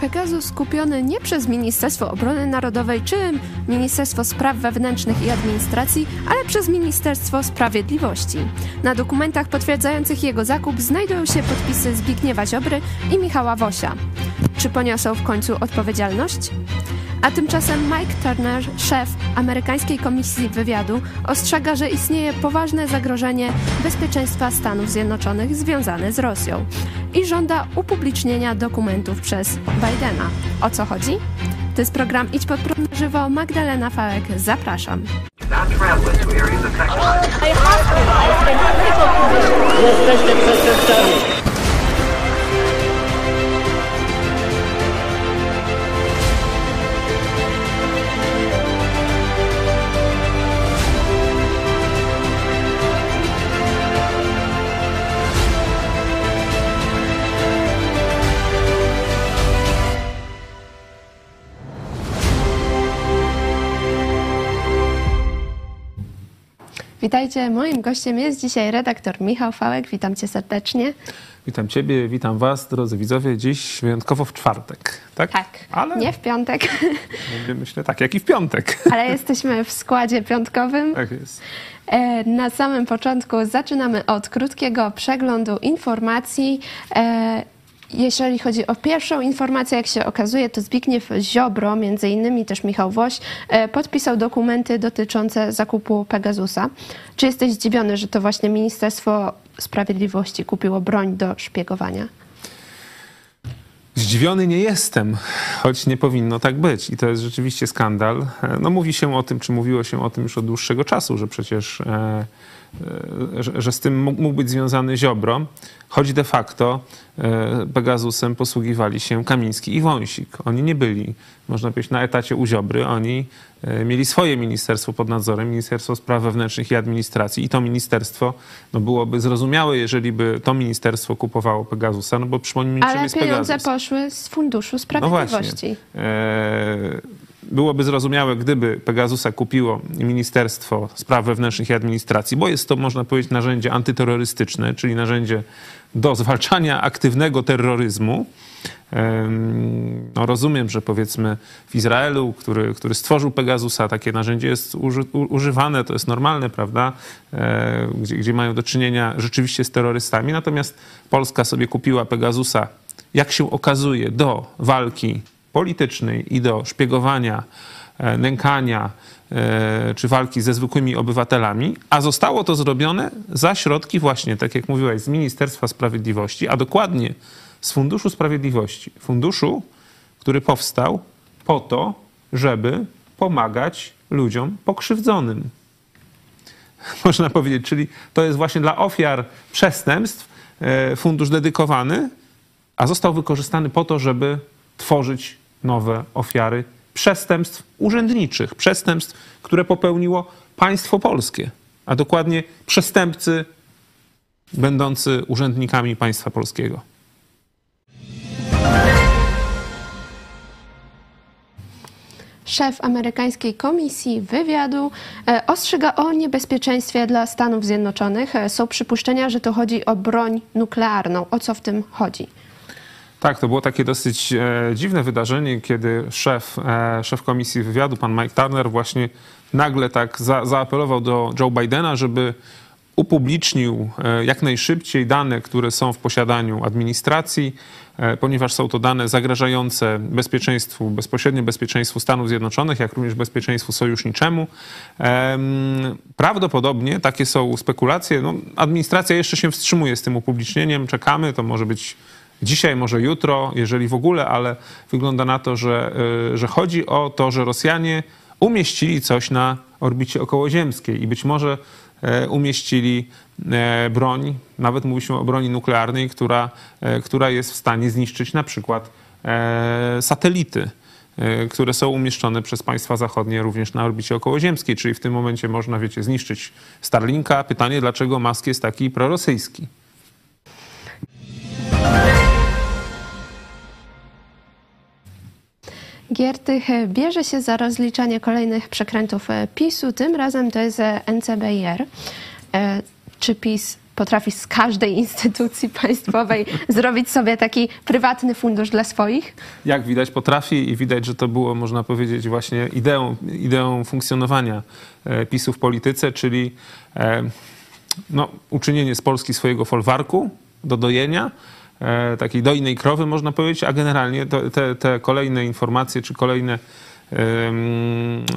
Pegasus skupiony nie przez Ministerstwo Obrony Narodowej czy Ministerstwo Spraw Wewnętrznych i Administracji, ale przez Ministerstwo Sprawiedliwości. Na dokumentach potwierdzających jego zakup znajdują się podpisy Zbigniewa Ziobry i Michała Wosia. Czy poniosą w końcu odpowiedzialność? A tymczasem Mike Turner, szef amerykańskiej komisji wywiadu, ostrzega, że istnieje poważne zagrożenie bezpieczeństwa Stanów Zjednoczonych związane z Rosją i żąda upublicznienia dokumentów przez Bidena. O co chodzi? To jest program Idź pod prąd żywo. Magdalena Fałek, zapraszam. Jesteście przestępcami. Witajcie, moim gościem jest dzisiaj redaktor Michał Fałek. Witam cię serdecznie. Witam Ciebie, witam Was, drodzy widzowie. Dziś wyjątkowo w czwartek, tak? Tak, Ale nie w piątek. Myślę tak, jak i w piątek. Ale jesteśmy w składzie piątkowym. Tak jest. E, na samym początku zaczynamy od krótkiego przeglądu informacji. Jeżeli chodzi o pierwszą informację, jak się okazuje, to Zbigniew Ziobro, między innymi też Michał Woś, e, podpisał dokumenty dotyczące zakupu Pegasusa. Czy jesteś zdziwiony, że to właśnie Ministerstwo Sprawiedliwości kupiło broń do szpiegowania? Zdziwiony nie jestem, choć nie powinno tak być. I to jest rzeczywiście skandal. E, no mówi się o tym, czy mówiło się o tym już od dłuższego czasu, że przecież E, że, że z tym mógł być związany Ziobro, choć de facto e, Pegasusem posługiwali się Kamiński i Wąsik. Oni nie byli, można powiedzieć, na etacie u Ziobry. Oni e, mieli swoje ministerstwo pod nadzorem, Ministerstwo Spraw Wewnętrznych i Administracji i to ministerstwo no, byłoby zrozumiałe, jeżeli by to ministerstwo kupowało Pegasusa, no bo przypomnijmy, Ale czym jest pieniądze Pegasus. poszły z Funduszu Sprawiedliwości. No właśnie. E byłoby zrozumiałe, gdyby Pegasusa kupiło Ministerstwo Spraw Wewnętrznych i Administracji, bo jest to, można powiedzieć, narzędzie antyterrorystyczne, czyli narzędzie do zwalczania aktywnego terroryzmu. No, rozumiem, że powiedzmy w Izraelu, który, który stworzył Pegasusa, takie narzędzie jest uży, używane, to jest normalne, prawda, e, gdzie, gdzie mają do czynienia rzeczywiście z terrorystami. Natomiast Polska sobie kupiła Pegasusa, jak się okazuje, do walki politycznej i do szpiegowania, e, nękania e, czy walki ze zwykłymi obywatelami, a zostało to zrobione za środki właśnie, tak jak mówiłaś, z Ministerstwa Sprawiedliwości, a dokładnie z Funduszu Sprawiedliwości. Funduszu, który powstał po to, żeby pomagać ludziom pokrzywdzonym. Można powiedzieć, czyli to jest właśnie dla ofiar przestępstw e, fundusz dedykowany, a został wykorzystany po to, żeby tworzyć nowe ofiary przestępstw urzędniczych, przestępstw, które popełniło państwo polskie, a dokładnie przestępcy będący urzędnikami państwa polskiego. Szef amerykańskiej komisji wywiadu e, ostrzyga o niebezpieczeństwie dla Stanów Zjednoczonych. E, są przypuszczenia, że to chodzi o broń nuklearną. O co w tym chodzi? Tak, to było takie dosyć e, dziwne wydarzenie, kiedy szef, e, szef komisji wywiadu, pan Mike Turner, właśnie nagle tak za, zaapelował do Joe Bidena, żeby upublicznił e, jak najszybciej dane, które są w posiadaniu administracji, e, ponieważ są to dane zagrażające bezpieczeństwu, bezpośrednio bezpieczeństwu Stanów Zjednoczonych, jak również bezpieczeństwu sojuszniczemu. Prawdopodobnie takie są spekulacje. No, administracja jeszcze się wstrzymuje z tym upublicznieniem, czekamy, to może być dzisiaj, może jutro, jeżeli w ogóle, ale wygląda na to, że, y, że chodzi o to, że Rosjanie umieścili coś na orbicie okołoziemskiej i być może e, umieścili e, broń, nawet mówiliśmy o broni nuklearnej, która, e, która jest w stanie zniszczyć na przykład satelity które są umieszczone przez państwa zachodnie również na orbicie okołoziemskiej, czyli w tym momencie można, wiecie, zniszczyć Starlinka. Pytanie, dlaczego Musk jest taki prorosyjski? Giertych e, bierze się za rozliczanie kolejnych przekrętów e, PiSu. Tym razem to jest e, NCBR. Czy PiS potrafi z każdej instytucji państwowej zrobić sobie taki prywatny fundusz dla swoich? Jak widać potrafi i widać, że to było, można powiedzieć, właśnie ideą, ideą funkcjonowania e, PiSu w polityce, czyli e, no, uczynienie z Polski swojego folwarku do dojenia, e, takiej dojnej krowy, można powiedzieć, a generalnie te, te kolejne informacje czy kolejne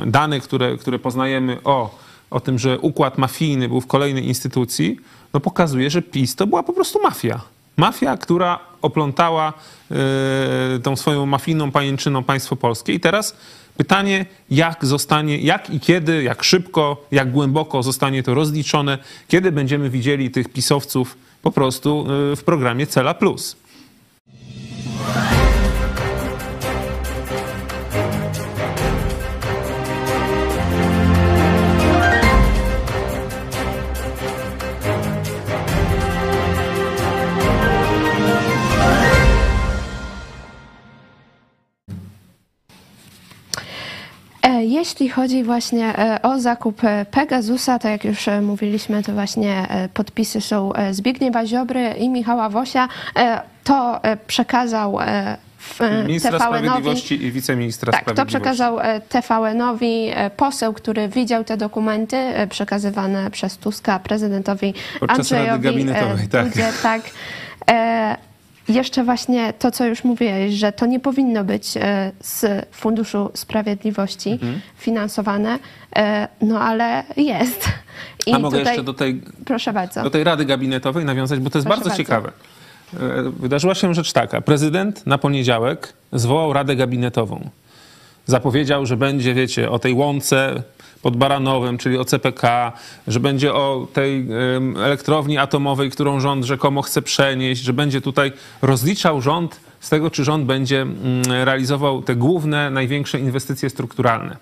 dane, które, które poznajemy o, o tym, że układ mafijny był w kolejnej instytucji, no pokazuje, że PiS to była po prostu mafia. Mafia, która oplątała y, tą swoją mafijną pajęczyną państwo polskie. I teraz pytanie, jak zostanie, jak i kiedy, jak szybko, jak głęboko zostanie to rozliczone, kiedy będziemy widzieli tych pisowców po prostu y, w programie Cela Plus. Jeśli chodzi właśnie e, o zakup e, Pegasusa, to jak już e, mówiliśmy, to właśnie podpisy są Zbigniewa Ziobry i Michała Wosia. To przekazał Ministra Sprawiedliwości i wiceministra tak, Sprawiedliwości. Tak, to przekazał TVN-owi poseł, który widział te dokumenty przekazywane przez Tuska prezydentowi Podczas Andrzejowi Rady Gabinetowej, tak. Tak jeszcze właśnie to, co już mówiłeś, że to nie powinno być e, z Funduszu Sprawiedliwości mhm. finansowane, e, no ale jest. I A mogę tutaj... jeszcze do tej, Proszę bardzo. do tej Rady Gabinetowej nawiązać, bo to jest bardzo, bardzo ciekawe. E, wydarzyła się rzecz taka. Prezydent na poniedziałek zwołał Radę Gabinetową. Zapowiedział, że będzie, wiecie, o tej łące pod Baranowem, czyli o CPK, że będzie o tej elektrowni atomowej, którą rząd rzekomo chce przenieść, że będzie tutaj rozliczał rząd z tego, czy rząd będzie mm, realizował te główne, największe inwestycje strukturalne.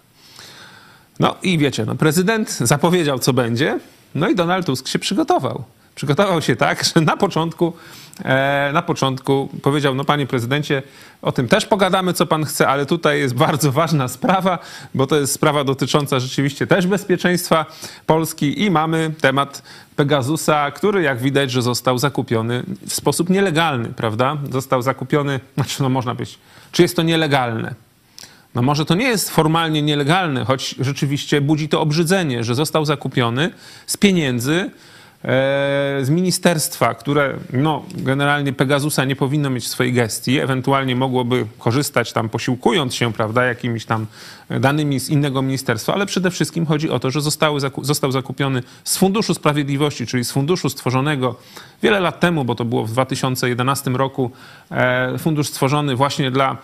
No i wiecie, no prezydent zapowiedział, co będzie, no i Donald Tusk się przygotował. Przygotował się tak, że na początku, e, na początku powiedział, no panie prezydencie, o tym też pogadamy, co pan chce, ale tutaj jest bardzo ważna sprawa, bo to jest sprawa dotycząca rzeczywiście też bezpieczeństwa Polski i mamy temat Pegasusa, który jak widać, że został zakupiony w sposób nielegalny, prawda? Został zakupiony, znaczy no można być, czy jest to nielegalne? No może to nie jest formalnie nielegalne, choć rzeczywiście budzi to obrzydzenie, że został zakupiony z pieniędzy, z ministerstwa, które no, generalnie Pegasusa nie powinno mieć w swojej gestii, ewentualnie mogłoby korzystać tam posiłkując się, prawda, jakimiś tam danymi z innego ministerstwa, ale przede wszystkim chodzi o to, że zostały, został zakupiony z Funduszu Sprawiedliwości, czyli z funduszu stworzonego wiele lat temu, bo to było w 2011 roku, e, fundusz stworzony właśnie dla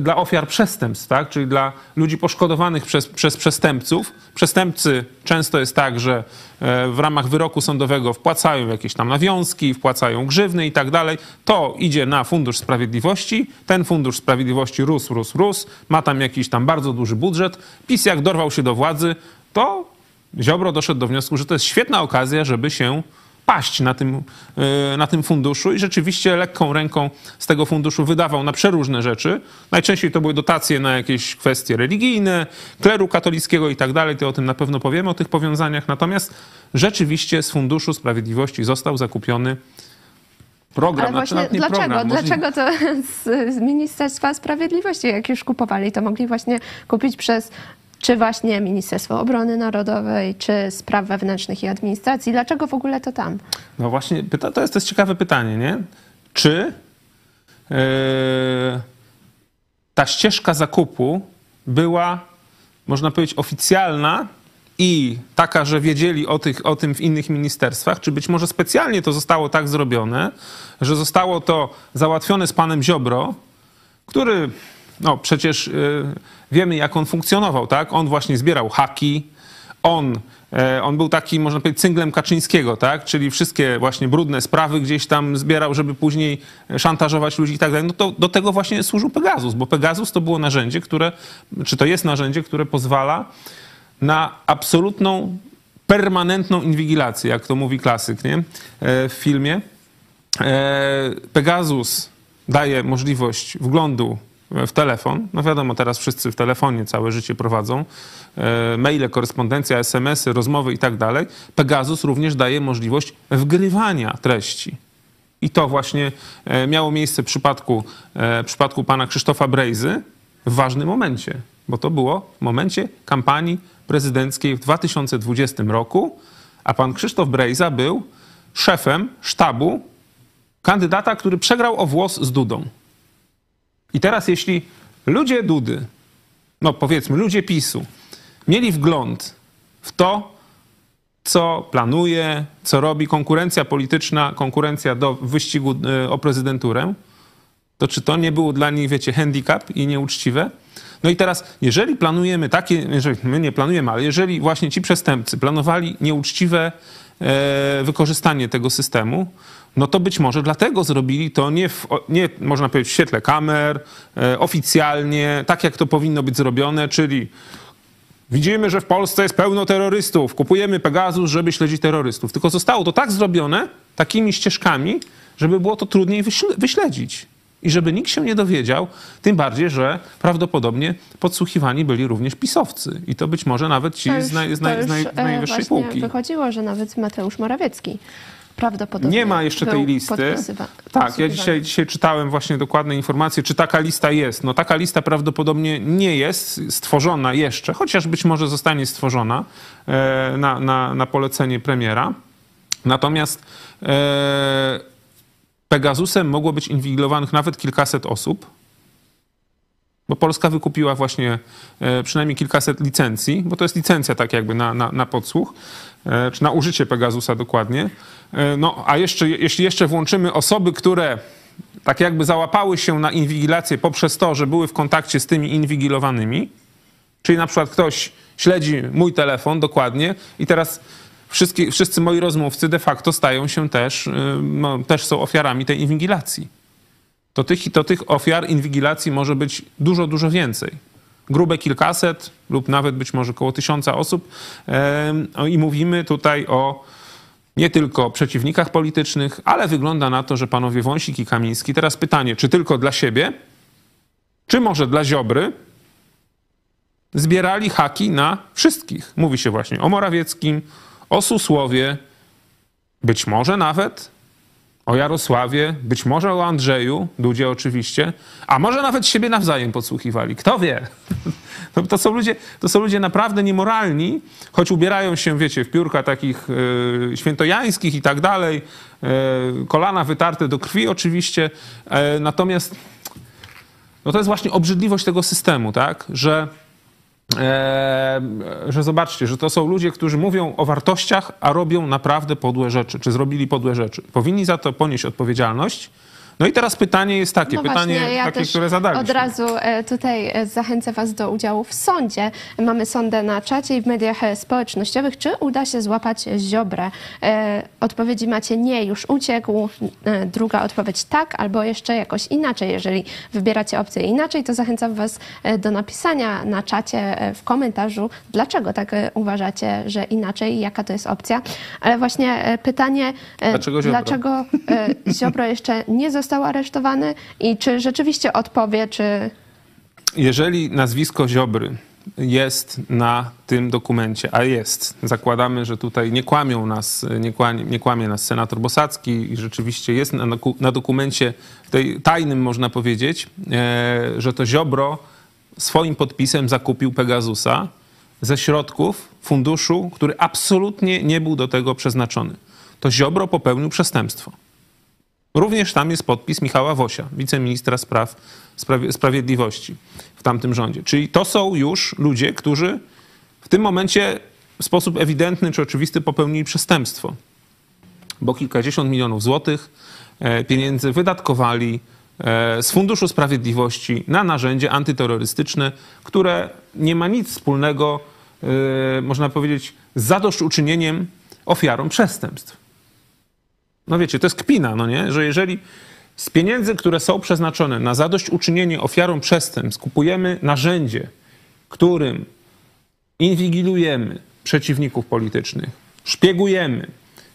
dla ofiar przestępstw, tak? czyli dla ludzi poszkodowanych przez, przez przestępców. Przestępcy często jest tak, że e, w ramach wyroku sądowego wpłacają jakieś tam nawiązki, wpłacają grzywny i tak dalej. To idzie na Fundusz Sprawiedliwości. Ten Fundusz Sprawiedliwości rósł, rósł, rósł. Ma tam jakiś tam bardzo duży budżet. PiS jak dorwał się do władzy, to Ziobro doszedł do wniosku, że to jest świetna okazja, żeby się paść na tym, e, na tym funduszu i rzeczywiście lekką ręką z tego funduszu wydawał na przeróżne rzeczy. Najczęściej to były dotacje na jakieś kwestie religijne, kleru katolickiego i tak dalej. To o tym na pewno powiemy, o tych powiązaniach. Natomiast rzeczywiście z Funduszu Sprawiedliwości został zakupiony program. Ale właśnie znaczy, dlaczego? Program, dlaczego to z, z Ministerstwa Sprawiedliwości, jak już kupowali, to mogli właśnie kupić przez czy właśnie Ministerstwo Obrony Narodowej, czy Spraw Wewnętrznych i Administracji. Dlaczego w ogóle to tam? No właśnie, to, jest, to jest ciekawe pytanie, nie? Czy yy, ta ścieżka zakupu była, można powiedzieć, oficjalna i taka, że wiedzieli o, tych, o tym w innych ministerstwach, czy być może specjalnie to zostało tak zrobione, że zostało to załatwione z panem Ziobro, który no przecież y, wiemy, jak on funkcjonował, tak? On właśnie zbierał haki, on, e, on był taki, można powiedzieć, cynglem Kaczyńskiego, tak? Czyli wszystkie właśnie brudne sprawy gdzieś tam zbierał, żeby później szantażować ludzi i tak dalej. No to do tego właśnie służył Pegasus, bo Pegasus to było narzędzie, które, czy to jest narzędzie, które pozwala na absolutną, permanentną inwigilację, jak to mówi klasyk, nie? E, w filmie. E, Pegasus daje możliwość wglądu w telefon. No wiadomo, teraz wszyscy w telefonie całe życie prowadzą. E, maile, korespondencja, SMS-y, rozmowy i tak dalej. Pegasus również daje możliwość wgrywania treści. I to właśnie e, miało miejsce w przypadku, w przypadku pana Krzysztofa Brejzy w ważnym momencie, bo to było w momencie kampanii prezydenckiej w 2020 roku, a pan Krzysztof Brejza był szefem sztabu kandydata, który przegrał o włos z Dudą. I teraz, jeśli ludzie Dudy, no powiedzmy, ludzie PiSu, mieli wgląd w to, co planuje, co robi konkurencja polityczna, konkurencja do wyścigu e, o prezydenturę, to czy to nie było dla nich, wiecie, handicap i nieuczciwe? No i teraz, jeżeli planujemy takie, jeżeli my nie planujemy, ale jeżeli właśnie ci przestępcy planowali nieuczciwe e, wykorzystanie tego systemu, no to być może dlatego zrobili to nie, w, nie można powiedzieć, w świetle kamer, e, oficjalnie, tak jak to powinno być zrobione, czyli widzimy, że w Polsce jest pełno terrorystów, kupujemy Pegasus, żeby śledzić terrorystów. Tylko zostało to tak zrobione, takimi ścieżkami, żeby było to trudniej wyśledzić i żeby nikt się nie dowiedział, tym bardziej, że prawdopodobnie podsłuchiwani byli również pisowcy i to być może nawet ci już, z, naj, z, naj, z, naj, z e, najwyższej półki. wychodziło, że nawet Mateusz Morawiecki prawdopodobnie Nie ma jeszcze tej listy. Tak, ja dzisiaj, dzisiaj czytałem właśnie dokładne informacje, czy taka lista jest. No taka lista prawdopodobnie nie jest stworzona jeszcze, chociaż być może zostanie stworzona e, na, na, na polecenie premiera. Natomiast e, Pegasusem mogło być inwigilowanych nawet kilkaset osób, bo Polska wykupiła właśnie e, przynajmniej kilkaset licencji, bo to jest licencja tak jakby na, na, na podsłuch, e, czy na użycie Pegasusa dokładnie. E, no a jeszcze, jeśli jeszcze włączymy osoby, które tak jakby załapały się na inwigilację poprzez to, że były w kontakcie z tymi inwigilowanymi, czyli na przykład ktoś śledzi mój telefon dokładnie i teraz wszyscy, wszyscy moi rozmówcy de facto stają się też, no, też są ofiarami tej inwigilacji. To tych, to tych ofiar inwigilacji może być dużo, dużo więcej. Grube kilkaset lub nawet być może około tysiąca osób. I mówimy tutaj o nie tylko przeciwnikach politycznych, ale wygląda na to, że panowie Wąsik i Kamiński, teraz pytanie, czy tylko dla siebie, czy może dla Ziobry, zbierali haki na wszystkich. Mówi się właśnie o Morawieckim, o Susłowie, być może nawet o Jarosławie, być może o Andrzeju, Dudzie oczywiście, a może nawet siebie nawzajem podsłuchiwali. Kto wie? To, to, są ludzie, to są ludzie naprawdę niemoralni, choć ubierają się, wiecie, w piórka takich y, świętojańskich i tak dalej, y, kolana wytarte do krwi oczywiście, y, natomiast no to jest właśnie obrzydliwość tego systemu, tak, że że zobaczcie, że to są ludzie, którzy mówią o wartościach, a robią naprawdę podłe rzeczy, czy zrobili podłe rzeczy. Powinni za to ponieść odpowiedzialność. No i teraz pytanie jest takie, no pytanie właśnie, ja takie, które zadaliśmy. Od razu e, tutaj e, zachęcę Was do udziału w sądzie. Mamy sądę na czacie i w mediach e, społecznościowych. Czy uda się złapać Ziobrę? Odpowiedzi macie nie, już uciekł. Druga odpowiedź tak, albo jeszcze jakoś inaczej. Jeżeli wybieracie opcję inaczej, to zachęcam Was do napisania na czacie w komentarzu, dlaczego tak uważacie, że inaczej i jaka to jest opcja. Ale właśnie pytanie, dlaczego Ziobro, dlaczego Ziobro jeszcze nie został został aresztowany i czy rzeczywiście odpowie, czy... Jeżeli nazwisko Ziobry jest na tym dokumencie, a jest. Zakładamy, że tutaj nie kłamią nas, nie kłamie, nie kłamie nas senator Bosacki i rzeczywiście jest na, na dokumencie tej tajnym, można powiedzieć, e, że to Ziobro swoim podpisem zakupił Pegasusa ze środków funduszu, który absolutnie nie był do tego przeznaczony. To Ziobro popełnił przestępstwo. Również tam jest podpis Michała Wosia, wiceministra spraw sprawiedliwości w tamtym rządzie. Czyli to są już ludzie, którzy w tym momencie w sposób ewidentny czy oczywisty popełnili przestępstwo, bo kilkadziesiąt milionów złotych e, pieniędzy wydatkowali e, z Funduszu Sprawiedliwości na narzędzie antyterrorystyczne, które nie ma nic wspólnego, e, można powiedzieć, z zadośćuczynieniem ofiarom przestępstw. No wiecie, to jest kpina, no nie? Że jeżeli z pieniędzy, które są przeznaczone na zadośćuczynienie ofiarom przestępstw, kupujemy narzędzie, którym inwigilujemy przeciwników politycznych, szpiegujemy,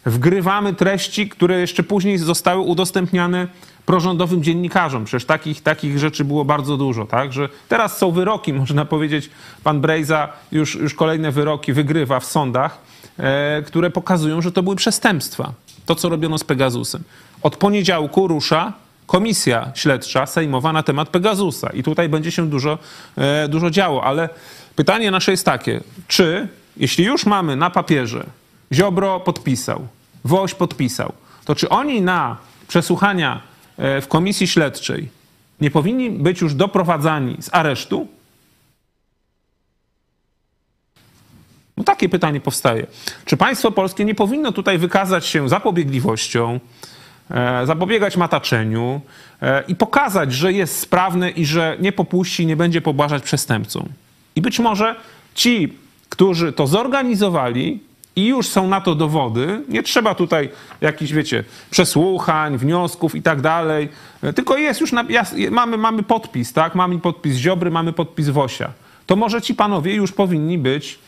wgrywamy treści, które jeszcze później zostały udostępniane prorządowym dziennikarzom. Przecież takich, takich rzeczy było bardzo dużo, tak? Że teraz są wyroki, można powiedzieć, pan Brejza już, już kolejne wyroki wygrywa w sądach, e, które pokazują, że to były przestępstwa. To, co robiono z Pegasusem. Od poniedziałku rusza komisja śledcza sejmowa na temat Pegasusa i tutaj będzie się dużo, e, dużo działo, ale pytanie nasze jest takie, czy jeśli już mamy na papierze Ziobro podpisał, Woś podpisał, to czy oni na przesłuchania e, w komisji śledczej nie powinni być już doprowadzani z aresztu? No takie pytanie powstaje. Czy państwo polskie nie powinno tutaj wykazać się zapobiegliwością, e, zapobiegać mataczeniu e, i pokazać, że jest sprawne i że nie popuści, nie będzie pobłażać przestępcom? I być może ci, którzy to zorganizowali, i już są na to dowody. Nie trzeba tutaj jakichś, wiecie, przesłuchań, wniosków i tak dalej. Tylko jest już, na, mamy, mamy podpis, tak? Mamy podpis Ziobry, mamy podpis Wosia. To może ci panowie już powinni być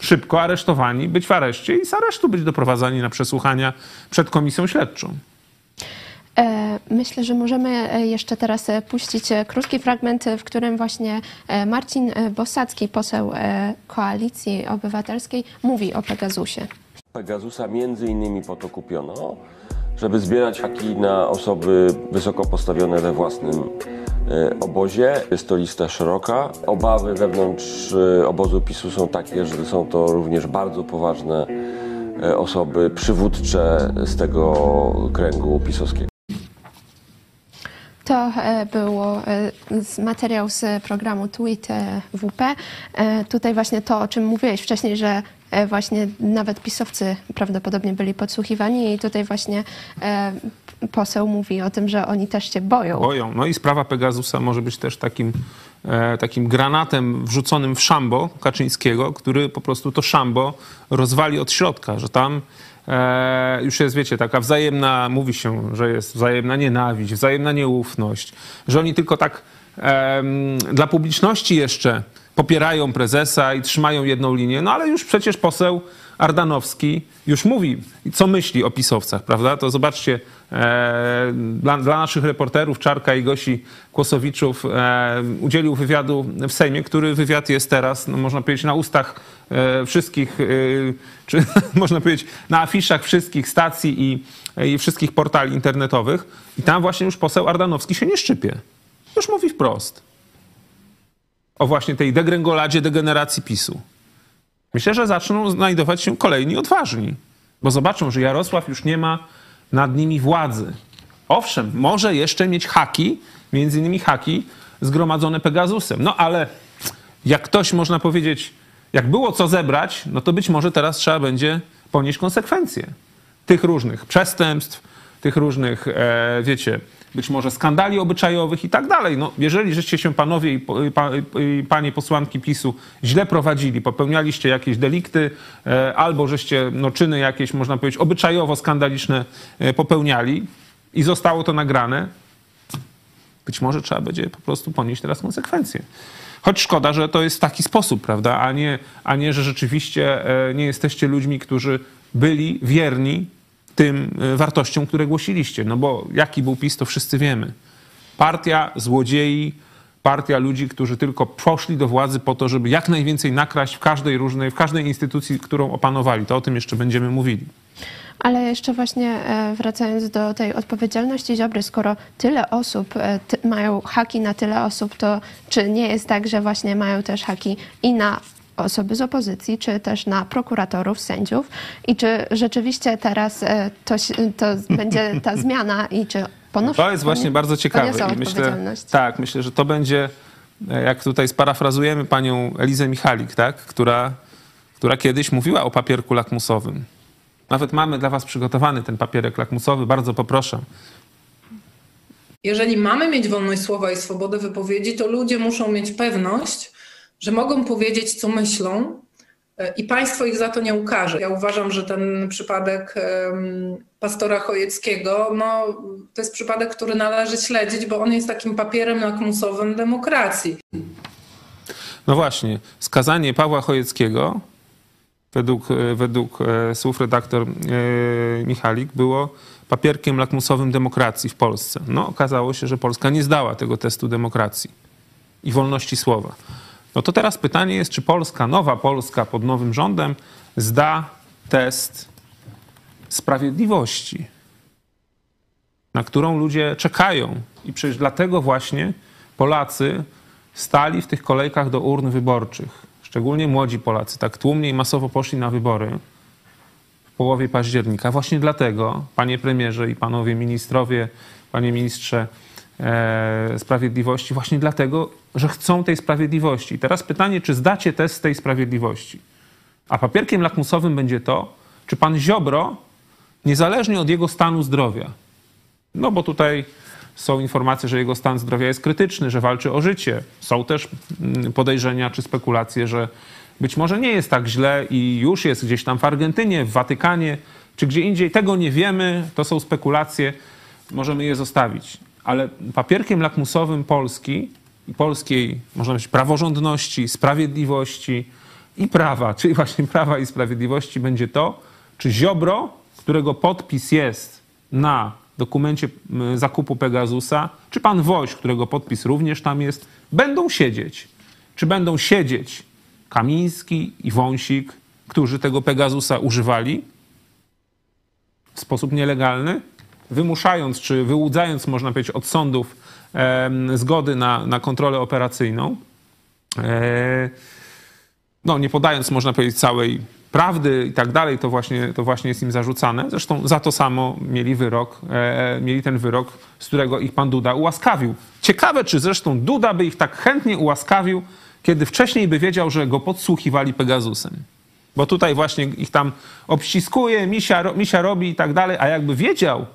szybko aresztowani, być w areszcie i z aresztu być doprowadzani na przesłuchania przed komisją śledczą. E, myślę, że możemy e, jeszcze teraz e, puścić krótki fragment, w którym właśnie Marcin Bosacki, poseł Koalicji Obywatelskiej, mówi o Pegasusie. Pegasusa między innymi po to kupiono, żeby zbierać haki na osoby wysoko postawione we własnym obozie. Jest to lista szeroka. Obawy wewnątrz obozu PiSu są takie, że są to również bardzo poważne osoby przywódcze z tego kręgu pisowskiego. To e, było e, materiał z programu Tweet e, WP. Tutaj właśnie to, o czym mówiłeś wcześniej, że właśnie nawet pisowcy prawdopodobnie byli podsłuchiwani i tutaj właśnie poseł mówi o tym, że oni też się boją. Boją. No i sprawa Pegasusa może być też takim, takim granatem wrzuconym w szambo Kaczyńskiego, który po prostu to szambo rozwali od środka, że tam już jest, wiecie, taka wzajemna, mówi się, że jest wzajemna nienawiść, wzajemna nieufność, że oni tylko tak e, dla publiczności jeszcze popierają prezesa i trzymają jedną linię, no ale już przecież poseł Ardanowski już mówi, co myśli o pisowcach, prawda? To zobaczcie, e, dla, dla, naszych reporterów Czarka i Gosi Kłosowiczów e, udzielił wywiadu w Sejmie, który wywiad jest teraz, no, można powiedzieć, na ustach e, wszystkich, czy można powiedzieć, na afiszach wszystkich stacji i, i wszystkich portali internetowych. I tam właśnie już poseł Ardanowski się nie szczypie. Już mówi wprost o właśnie tej degrengoladzie, degeneracji PiSu. Myślę, że zaczną znajdować się kolejni odważni, bo zobaczą, że Jarosław już nie ma nad nimi władzy. Owszem, może jeszcze mieć haki, między innymi haki zgromadzone Pegasusem. No ale jak ktoś, można powiedzieć, jak było co zebrać, no to być może teraz trzeba będzie ponieść konsekwencje tych różnych przestępstw, tych różnych, e, wiecie, być może skandali obyczajowych i tak dalej. No, jeżeli żeście się panowie i, pa, i panie posłanki PiSu źle prowadzili, popełnialiście jakieś delikty e, albo żeście no, czyny jakieś, można powiedzieć, obyczajowo skandaliczne e, popełniali i zostało to nagrane, być może trzeba będzie po prostu ponieść teraz konsekwencje. Choć szkoda, że to jest w taki sposób, prawda, a nie, a nie że rzeczywiście e, nie jesteście ludźmi, którzy byli wierni tym e, wartościom, które głosiliście. No bo jaki był PiS, to wszyscy wiemy. Partia złodziei, partia ludzi, którzy tylko poszli do władzy po to, żeby jak najwięcej nakraść w każdej różnej, w każdej instytucji, którą opanowali. To o tym jeszcze będziemy mówili. Ale jeszcze właśnie e, wracając do tej odpowiedzialności Ziobry, skoro tyle osób e, mają haki na tyle osób, to czy nie jest tak, że właśnie mają też haki i na osoby z opozycji, czy też na prokuratorów, sędziów i czy rzeczywiście teraz e, to, to będzie ta zmiana i czy ponoszą... To jest właśnie bardzo ciekawe. I myślę, tak, myślę, że to będzie, e, jak tutaj sparafrazujemy panią Elizę Michalik, tak, która, która kiedyś mówiła o papierku lakmusowym. Nawet mamy dla was przygotowany ten papierek lakmusowy, bardzo poproszę. Jeżeli mamy mieć wolność słowa i swobodę wypowiedzi, to ludzie muszą mieć pewność, że mogą powiedzieć, co myślą, e, i państwo ich za to nie ukaże. Ja uważam, że ten przypadek pastora Chojeckiego, no, to jest przypadek, który należy śledzić, bo on jest takim papierem lakmusowym demokracji. No właśnie, skazanie Pawła Chojeckiego według, według słów redaktor Michalik, było papierkiem lakmusowym demokracji w Polsce. No, okazało się, że Polska nie zdała tego testu demokracji i wolności słowa. No to teraz pytanie jest, czy Polska, nowa Polska pod nowym rządem zda test sprawiedliwości, na którą ludzie czekają. I przecież dlatego właśnie Polacy stali w tych kolejkach do urn wyborczych. Szczególnie młodzi Polacy, tak tłumnie i masowo poszli na wybory w połowie października. Właśnie dlatego, panie premierze i panowie ministrowie, panie ministrze sprawiedliwości, właśnie dlatego, że chcą tej sprawiedliwości. Teraz pytanie, czy zdacie test tej sprawiedliwości? A papierkiem lakmusowym będzie to, czy pan Ziobro, niezależnie od jego stanu zdrowia, no bo tutaj są informacje, że jego stan zdrowia jest krytyczny, że walczy o życie. Są też mm, podejrzenia czy spekulacje, że być może nie jest tak źle i już jest gdzieś tam w Argentynie, w Watykanie czy gdzie indziej. Tego nie wiemy, to są spekulacje, możemy je zostawić. Ale papierkiem lakmusowym Polski i polskiej, można powiedzieć, praworządności, sprawiedliwości i prawa, czyli właśnie prawa i sprawiedliwości będzie to, czy Ziobro, którego podpis jest na dokumencie zakupu Pegasusa, czy pan Woś, którego podpis również tam jest, będą siedzieć. Czy będą siedzieć Kamiński i Wąsik, którzy tego Pegasusa używali w sposób nielegalny, wymuszając czy wyłudzając, można powiedzieć, od sądów zgody na, na kontrolę operacyjną, e, no nie podając, można powiedzieć, całej prawdy i tak dalej, to właśnie, to właśnie jest im zarzucane. Zresztą za to samo mieli wyrok, e, mieli ten wyrok, z którego ich pan Duda ułaskawił. Ciekawe, czy zresztą Duda by ich tak chętnie ułaskawił, kiedy wcześniej by wiedział, że go podsłuchiwali Pegasusem. Bo tutaj właśnie ich tam obściskuje, misia, misia robi i tak dalej, a jakby wiedział,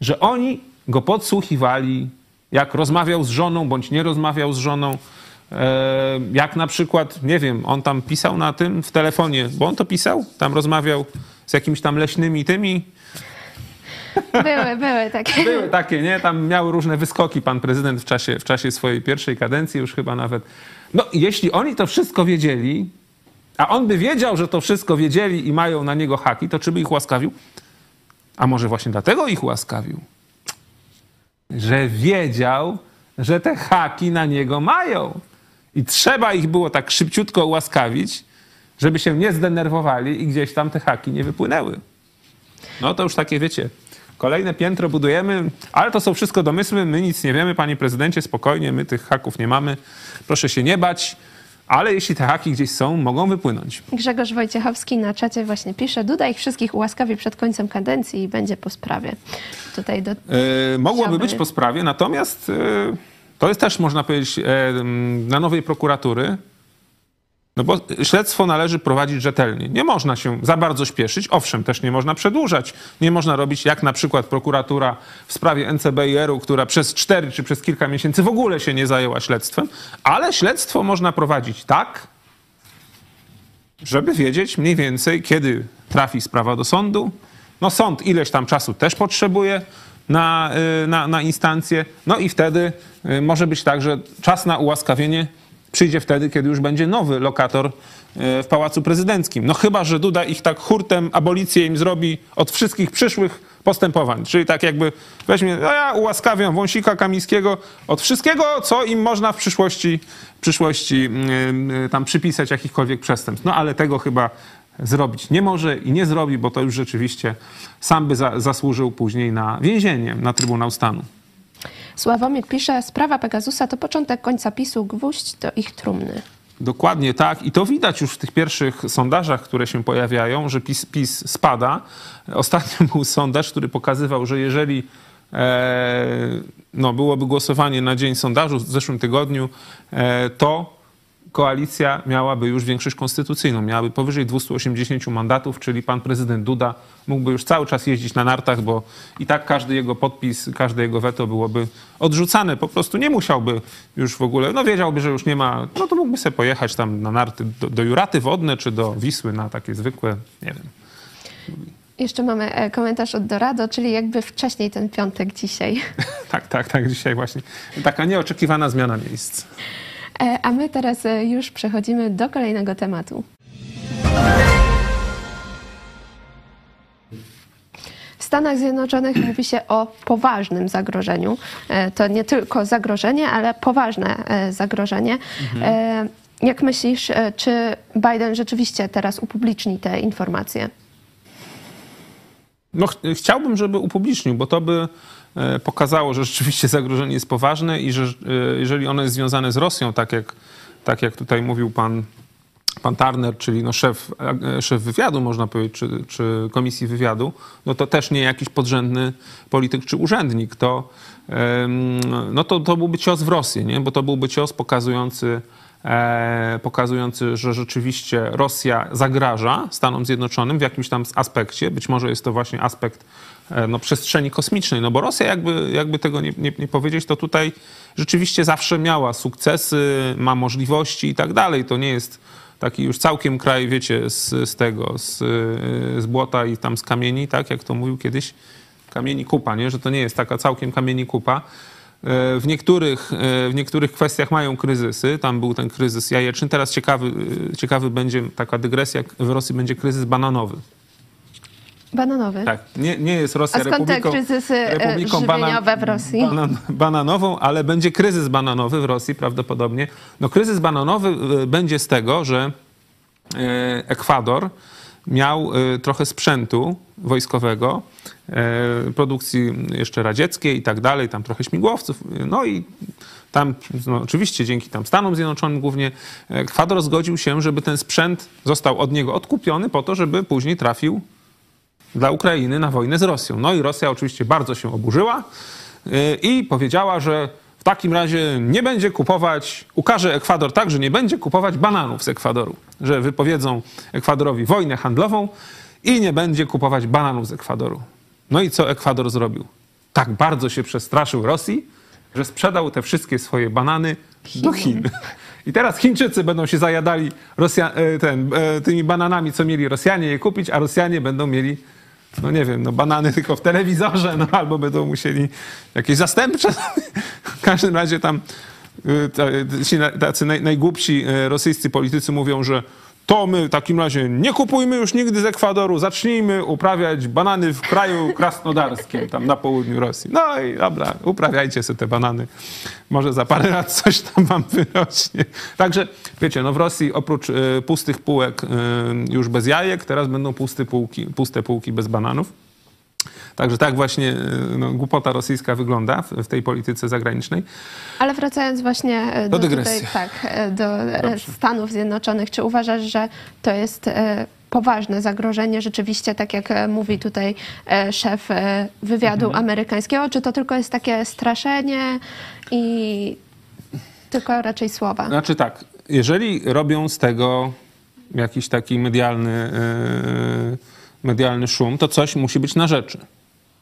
że oni go podsłuchiwali, jak rozmawiał z żoną bądź nie rozmawiał z żoną, E, jak na przykład, nie wiem, on tam pisał na tym w telefonie, bo on to pisał, tam rozmawiał z jakimiś tam leśnymi tymi. Były, były takie. Były takie, nie? Tam miał różne wyskoki pan prezydent w czasie, w czasie swojej pierwszej kadencji już chyba nawet. No, jeśli oni to wszystko wiedzieli, a on by wiedział, że to wszystko wiedzieli i mają na niego haki, to czy by ich łaskawił? A może właśnie dlatego ich łaskawił? Że wiedział, że te haki na niego mają. I trzeba ich było tak szybciutko ułaskawić, żeby się nie zdenerwowali i gdzieś tam te haki nie wypłynęły. No to już takie, wiecie, kolejne piętro budujemy, ale to są wszystko domysły, my nic nie wiemy, panie prezydencie, spokojnie, my tych haków nie mamy, proszę się nie bać. Ale jeśli te haki gdzieś są, mogą wypłynąć. Grzegorz Wojciechowski na czacie właśnie pisze, Duda ich wszystkich ułaskawi przed końcem kadencji i będzie po sprawie. Tutaj do... Yy, mogłoby być po sprawie, natomiast... Yy to jest też, można powiedzieć, dla nowej prokuratury, no bo śledztwo należy prowadzić rzetelnie. Nie można się za bardzo śpieszyć. Owszem, też nie można przedłużać. Nie można robić jak na przykład prokuratura w sprawie NCBR-u, która przez cztery czy przez kilka miesięcy w ogóle się nie zajęła śledztwem, ale śledztwo można prowadzić tak, żeby wiedzieć mniej więcej, kiedy trafi sprawa do sądu. No sąd ileś tam czasu też potrzebuje, na, y, na, na instancję. No i wtedy y, może być tak, że czas na ułaskawienie przyjdzie wtedy, kiedy już będzie nowy lokator y, w Pałacu Prezydenckim. No chyba, że Duda ich tak hurtem, abolicję im zrobi od wszystkich przyszłych postępowań. Czyli tak jakby weźmie, no ja ułaskawiam Wąsika Kamińskiego od wszystkiego, co im można w przyszłości, przyszłości tam przypisać jakichkolwiek przestępstw. No ale tego chyba zrobić nie może i nie zrobi, bo to już rzeczywiście sam by za, zasłużył później na więzienie, na Trybunał Stanu. Sławomir pisze, sprawa Pegasusa to początek końca PiSu, gwóźdź do ich trumny. Dokładnie tak. I to widać już w tych pierwszych sondażach, które się pojawiają, że PiS, PiS spada. Ostatnio był sondaż, który pokazywał, że jeżeli e, no, byłoby głosowanie na dzień sondażu w zeszłym tygodniu, e, to koalicja miałaby już większość konstytucyjną, miałaby powyżej 280 mandatów, czyli pan prezydent Duda mógłby już cały czas jeździć na nartach, bo i tak każdy jego podpis, każde jego weto byłoby odrzucane. Po prostu nie musiałby już w ogóle, no wiedziałby, że już nie ma, no to mógłby sobie pojechać tam na narty do, do Juraty Wodne czy do Wisły na takie zwykłe, nie wiem. Jeszcze mamy e, komentarz od Dorado, czyli jakby wcześniej ten piątek dzisiaj. tak, tak, tak, dzisiaj właśnie. Taka nieoczekiwana zmiana miejsc. E, a my teraz e, już przechodzimy do kolejnego tematu. W Stanach Zjednoczonych mówi się o poważnym zagrożeniu. E, to nie tylko zagrożenie, ale poważne zagrożenie. Mhm. Jak myślisz, czy Biden rzeczywiście teraz upubliczni te informacje? No, ch chciałbym, żeby upublicznił, bo to by pokazało, że rzeczywiście zagrożenie jest poważne i że jeżeli ono jest związane z Rosją, tak jak, tak jak tutaj mówił pan pan Turner, czyli no szef, e, szef wywiadu, można powiedzieć, czy, czy komisji wywiadu, no to też nie jakiś podrzędny polityk czy urzędnik. To, no to, to byłby cios w Rosję, nie? bo to byłby cios pokazujący, e, pokazujący, że rzeczywiście Rosja zagraża Stanom Zjednoczonym w jakimś tam aspekcie. Być może jest to właśnie aspekt e, no, przestrzeni kosmicznej, no bo Rosja, jakby, jakby tego nie, nie, nie powiedzieć, to tutaj rzeczywiście zawsze miała sukcesy, ma możliwości i tak dalej. To nie jest taki już całkiem kraj, wiecie, z, z tego, z, z błota i tam z kamieni, tak jak to mówił kiedyś, kamieni kupa, nie? że to nie jest taka całkiem kamieni kupa. E, w niektórych, e, w niektórych kwestiach mają kryzysy. Tam był ten kryzys jajeczny. Teraz ciekawy, e, ciekawy będzie taka dygresja. W Rosji będzie kryzys bananowy. Bananowy? Tak. Nie, nie jest Rosja A skąd republiką, te kryzysy republiką żywieniowe w Rosji? Banan, bananową, ale będzie kryzys bananowy w Rosji prawdopodobnie. No kryzys bananowy będzie z tego, że Ekwador miał trochę sprzętu wojskowego, produkcji jeszcze radzieckiej i tak dalej, tam trochę śmigłowców, no i tam no, oczywiście dzięki tam Stanom Zjednoczonym głównie Ekwador zgodził się, żeby ten sprzęt został od niego odkupiony po to, żeby później trafił dla Ukrainy na wojnę z Rosją. No i Rosja oczywiście bardzo się oburzyła y, i powiedziała, że w takim razie nie będzie kupować, ukaże Ekwador tak, że nie będzie kupować bananów z Ekwadoru, że wypowiedzą Ekwadorowi wojnę handlową i nie będzie kupować bananów z Ekwadoru. No i co Ekwador zrobił? Tak bardzo się przestraszył Rosji, że sprzedał te wszystkie swoje banany do Chin. I teraz Chińczycy będą się zajadali Rosja, e, ten, e, tymi bananami, co mieli Rosjanie je kupić, a Rosjanie będą mieli no nie wiem, no banany tylko w telewizorze, no albo będą musieli jakieś zastępcze. W każdym razie tam y, ci tacy najgłupsi y, rosyjscy politycy mówią, że to my w takim razie nie kupujmy już nigdy z Ekwadoru, zacznijmy uprawiać banany w kraju krasnodarskim, tam na południu Rosji. No i dobra, uprawiajcie sobie te banany. Może za parę lat coś tam wam wyrośnie. Także, wiecie, no w Rosji oprócz y, pustych półek y, już bez jajek, teraz będą półki, puste półki bez bananów. Także tak właśnie no, głupota rosyjska wygląda w, w, tej polityce zagranicznej. Ale wracając właśnie e, do, do, tutaj, tak, e, do e, Dobrze. Stanów Zjednoczonych, czy uważasz, że to jest poważne zagrożenie rzeczywiście, tak jak mówi tutaj szef wywiadu mhm. amerykańskiego, czy to tylko jest takie straszenie i tylko raczej słowa? Znaczy tak, jeżeli robią z tego jakiś taki medialny, medialny szum, to coś musi być na rzeczy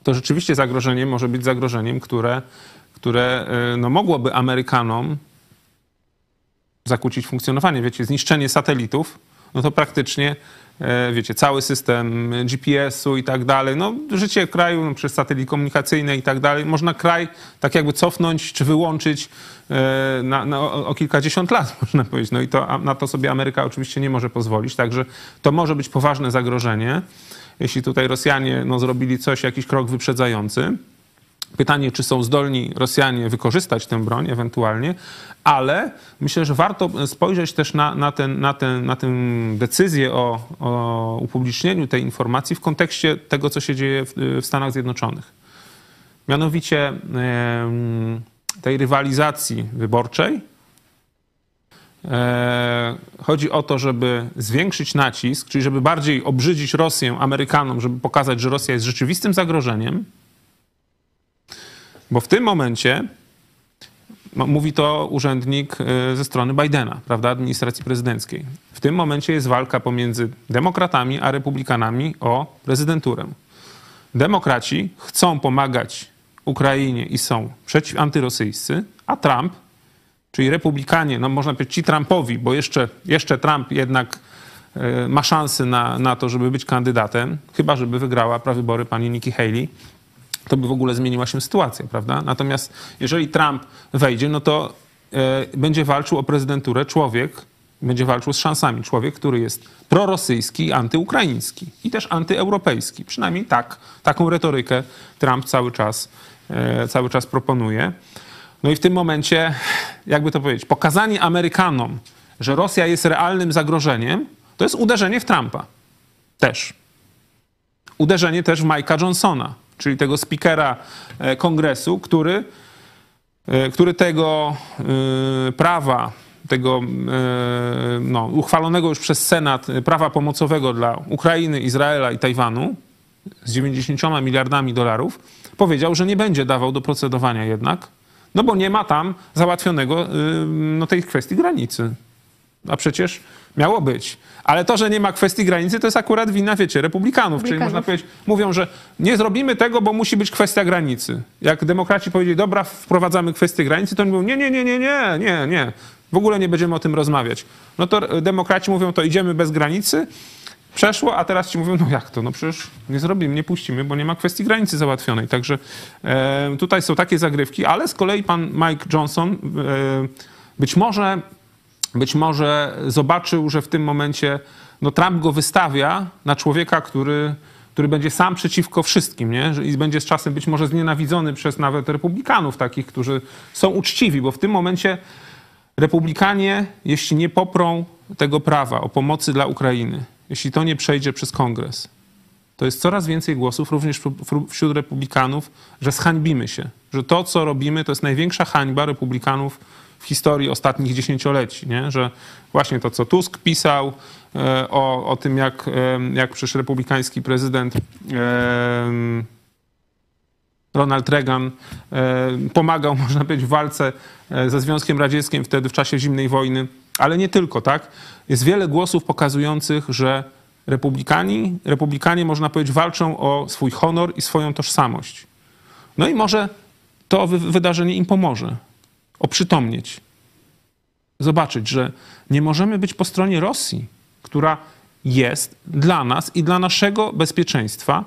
to rzeczywiście zagrożenie może być zagrożeniem, które, które y, no, mogłoby Amerykanom zakłócić funkcjonowanie. Wiecie, zniszczenie satelitów, no to praktycznie, e, wiecie, cały system GPS-u i tak dalej, no życie kraju no, przez satelity komunikacyjne i tak dalej, można kraj tak jakby cofnąć czy wyłączyć e, na, na, o, o kilkadziesiąt lat, można powiedzieć. No i to, na to sobie Ameryka oczywiście nie może pozwolić, także to może być poważne zagrożenie jeśli tutaj Rosjanie no, zrobili coś, jakiś krok wyprzedzający. Pytanie, czy są zdolni Rosjanie wykorzystać tę broń ewentualnie, ale myślę, że warto spojrzeć też na, na, ten, na, ten, na tę decyzję o, o upublicznieniu tej informacji w kontekście tego, co się dzieje w, w Stanach Zjednoczonych. Mianowicie tej rywalizacji wyborczej E, chodzi o to, żeby zwiększyć nacisk, czyli żeby bardziej obrzydzić Rosję Amerykanom, żeby pokazać, że Rosja jest rzeczywistym zagrożeniem, bo w tym momencie mówi to urzędnik e, ze strony Bidena, prawda, administracji prezydenckiej. W tym momencie jest walka pomiędzy demokratami a republikanami o prezydenturę. Demokraci chcą pomagać Ukrainie i są przeciw antyrosyjscy, a Trump czyli republikanie, no można powiedzieć ci Trumpowi, bo jeszcze, jeszcze Trump jednak e, ma szansę na, na to, żeby być kandydatem, chyba żeby wygrała prawybory pani Nikki Haley, to by w ogóle zmieniła się sytuacja, prawda? Natomiast jeżeli Trump wejdzie, no to e, będzie walczył o prezydenturę człowiek, Będzie walczył z szansami. Człowiek, który jest prorosyjski, antyukraiński i też antyeuropejski. Przynajmniej tak, taką retorykę Trump cały czas, e, cały czas proponuje. No i w tym momencie, jakby to powiedzieć, pokazanie Amerykanom, że Rosja jest realnym zagrożeniem, to jest uderzenie w Trumpa. Też. Uderzenie też w Mike'a Johnsona, czyli tego speakera e, kongresu, który, e, który tego e, prawa, tego no, uchwalonego już przez Senat prawa pomocowego dla Ukrainy, Izraela i Tajwanu z 90 miliardami dolarów, powiedział, że nie będzie dawał do procedowania jednak, no bo nie ma tam załatwionego no, tej kwestii granicy. A przecież miało być. Ale to, że nie ma kwestii granicy, to jest akurat wina, wiecie, republikanów. Czyli można powiedzieć, mówią, że nie zrobimy tego, bo musi być kwestia granicy. Jak demokraci powiedzieli, dobra, wprowadzamy kwestię granicy, to oni mówią, nie, nie, nie, nie, nie, nie, nie. W ogóle nie będziemy o tym rozmawiać. No to demokraci mówią, to idziemy bez granicy, przeszło, a teraz ci mówią, no jak to? No przecież nie zrobimy, nie puścimy, bo nie ma kwestii granicy załatwionej. Także e, tutaj są takie zagrywki, ale z kolei pan Mike Johnson e, być może być może zobaczył, że w tym momencie no, Trump go wystawia na człowieka, który, który będzie sam przeciwko wszystkim nie? i będzie z czasem być może znienawidzony przez nawet republikanów, takich, którzy są uczciwi, bo w tym momencie republikanie, jeśli nie poprą tego prawa o pomocy dla Ukrainy, jeśli to nie przejdzie przez kongres, to jest coraz więcej głosów również wśród republikanów, że zhańbimy się, że to, co robimy, to jest największa hańba republikanów w historii ostatnich dziesięcioleci, nie? że właśnie to, co Tusk pisał e, o, o tym, jak, e, jak przecież republikański prezydent e, Ronald Reagan pomagał, można powiedzieć, w walce ze Związkiem Radzieckim wtedy w czasie zimnej wojny, ale nie tylko, tak? Jest wiele głosów pokazujących, że republikani, republikanie, można powiedzieć, walczą o swój honor i swoją tożsamość. No i może to wydarzenie im pomoże oprzytomnieć. Zobaczyć, że nie możemy być po stronie Rosji, która jest dla nas i dla naszego bezpieczeństwa,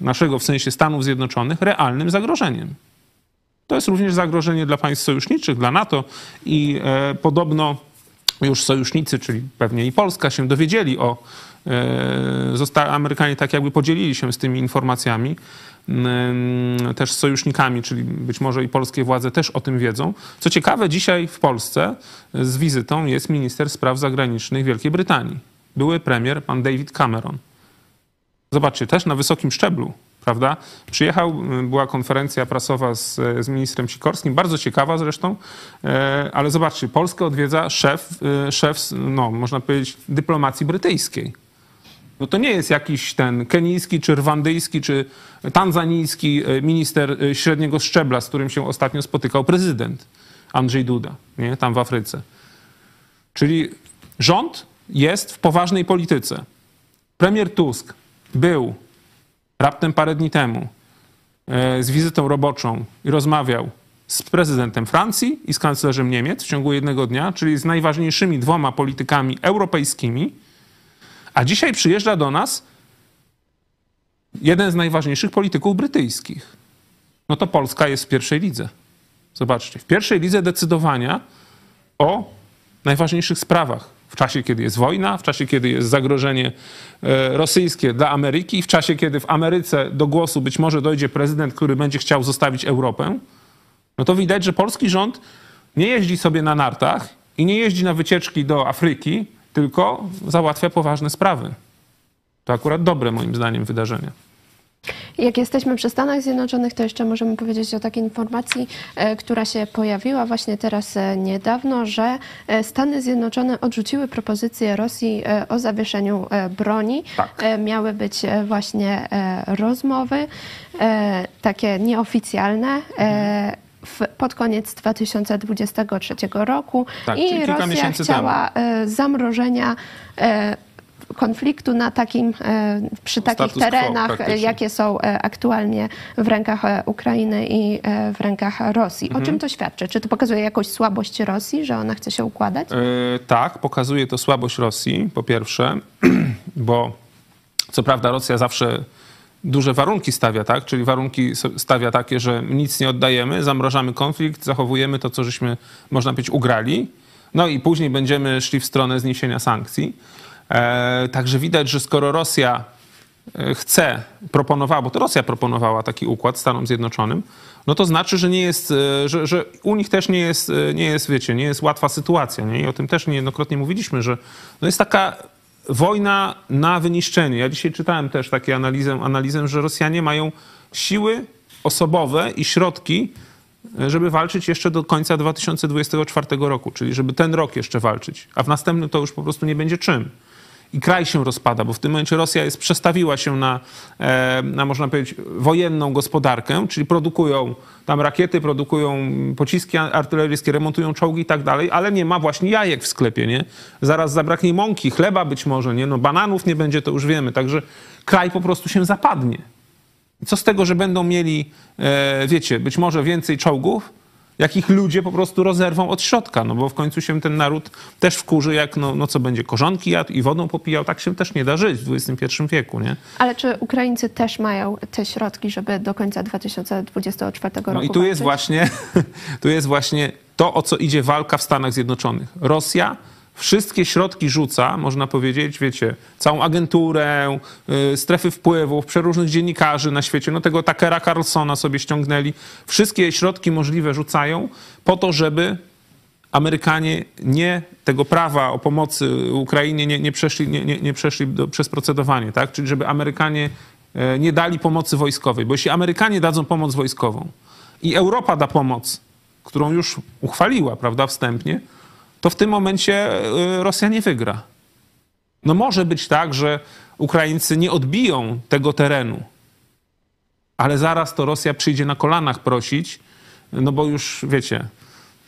naszego w sensie Stanów Zjednoczonych, realnym zagrożeniem. To jest również zagrożenie dla państw sojuszniczych, dla NATO i e, podobno już sojusznicy, czyli pewnie i Polska, się dowiedzieli o. E, Amerykanie tak jakby podzielili się z tymi informacjami, też sojusznikami, czyli być może i polskie władze też o tym wiedzą. Co ciekawe, dzisiaj w Polsce z wizytą jest minister spraw zagranicznych Wielkiej Brytanii. Były premier, pan David Cameron. Zobaczcie, też na wysokim szczeblu, prawda? Przyjechał, była konferencja prasowa z, z ministrem Sikorskim, bardzo ciekawa zresztą, e, ale zobaczcie, Polskę odwiedza szef, e, szef no, można powiedzieć, dyplomacji brytyjskiej. No to nie jest jakiś ten kenijski, czy rwandyjski, czy tanzanijski e, minister e, średniego szczebla, z którym się ostatnio spotykał prezydent Andrzej Duda, nie? tam w Afryce. Czyli rząd jest w poważnej polityce. Premier Tusk był raptem parę dni temu e, z wizytą roboczą i rozmawiał z prezydentem Francji i z kanclerzem Niemiec w ciągu jednego dnia, czyli z najważniejszymi dwoma politykami europejskimi a dzisiaj przyjeżdża do nas jeden z najważniejszych polityków brytyjskich. No to Polska jest w pierwszej lidze. Zobaczcie, w pierwszej lidze decydowania o najważniejszych sprawach. W czasie, kiedy jest wojna, w czasie, kiedy jest zagrożenie e, rosyjskie dla Ameryki, w czasie, kiedy w Ameryce do głosu być może dojdzie prezydent, który będzie chciał zostawić Europę, no to widać, że polski rząd nie jeździ sobie na nartach i nie jeździ na wycieczki do Afryki, tylko załatwia poważne sprawy. To akurat dobre moim zdaniem wydarzenie. Jak jesteśmy przy Stanach Zjednoczonych, to jeszcze możemy powiedzieć o takiej informacji, e, która się pojawiła właśnie teraz e, niedawno, że e, Stany Zjednoczone odrzuciły propozycję Rosji o zawieszeniu broni. Tak. Miały być właśnie rozmowy, takie nieoficjalne w, pod koniec 2023 roku tak, i Rosja chciała temu. E, zamrożenia e, konfliktu na takim, e, przy takich Status terenach, jakie są aktualnie w rękach Ukrainy i w rękach Rosji. Mhm. O czym to świadczy? Czy to pokazuje jakąś słabość Rosji, że ona chce się układać? tak, pokazuje to słabość Rosji, po pierwsze, bo co prawda Rosja zawsze duże warunki stawia, tak? Czyli warunki stawia takie, że nic nie oddajemy, zamrażamy konflikt, zachowujemy to, co żeśmy, można powiedzieć, ugrali. No i później będziemy szli w stronę zniesienia sankcji. E, także widać, że skoro Rosja e, chce, proponowała, bo to Rosja proponowała taki układ Stanom Zjednoczonym, no to znaczy, że nie jest, e, że, że u nich też nie jest, nie jest, wiecie, nie jest łatwa sytuacja. Nie? I o tym też niejednokrotnie mówiliśmy, że no jest taka wojna na wyniszczenie. Ja dzisiaj czytałem też takie analizę, analizę, że Rosjanie mają siły osobowe i środki, żeby walczyć jeszcze do końca 2024 roku, czyli żeby ten rok jeszcze walczyć, a w następnym to już po prostu nie będzie czym i kraj się rozpada, bo w tym momencie Rosja jest, przestawiła się na, e, na, można powiedzieć, wojenną gospodarkę, czyli produkują tam rakiety, produkują pociski artyleryjskie, remontują czołgi i tak dalej, ale nie ma właśnie jajek w sklepie, nie? Zaraz zabraknie mąki, chleba być może, nie? No bananów nie będzie, to już wiemy, także kraj po prostu się zapadnie. Co z tego, że będą mieli, e, wiecie, być może więcej czołgów, jakich ludzie po prostu rozerwą od środka, no bo w końcu się ten naród też wkurzy, jak no, no co będzie, korzonki jadł i wodą popijał, tak się też nie da żyć w XXI wieku, nie? Ale czy Ukraińcy też mają te środki, żeby do końca 2024 roku No i tu jest właśnie, tu jest właśnie to, o co idzie walka w Stanach Zjednoczonych. Rosja wszystkie środki rzuca, można powiedzieć, wiecie, całą agenturę, y, strefy wpływów, przeróżnych dziennikarzy na świecie, no tego Takera Carlsona sobie ściągnęli. Wszystkie środki możliwe rzucają po to, żeby Amerykanie nie tego prawa o pomocy Ukrainie nie, nie przeszli, nie, nie, nie przeszli do, przez procedowanie, tak? Czyli żeby Amerykanie e, nie dali pomocy wojskowej, bo jeśli Amerykanie dadzą pomoc wojskową i Europa da pomoc, którą już uchwaliła, prawda, wstępnie, to w tym momencie y, Rosja nie wygra. No może być tak, że Ukraińcy nie odbiją tego terenu, ale zaraz to Rosja przyjdzie na kolanach prosić, no bo już wiecie,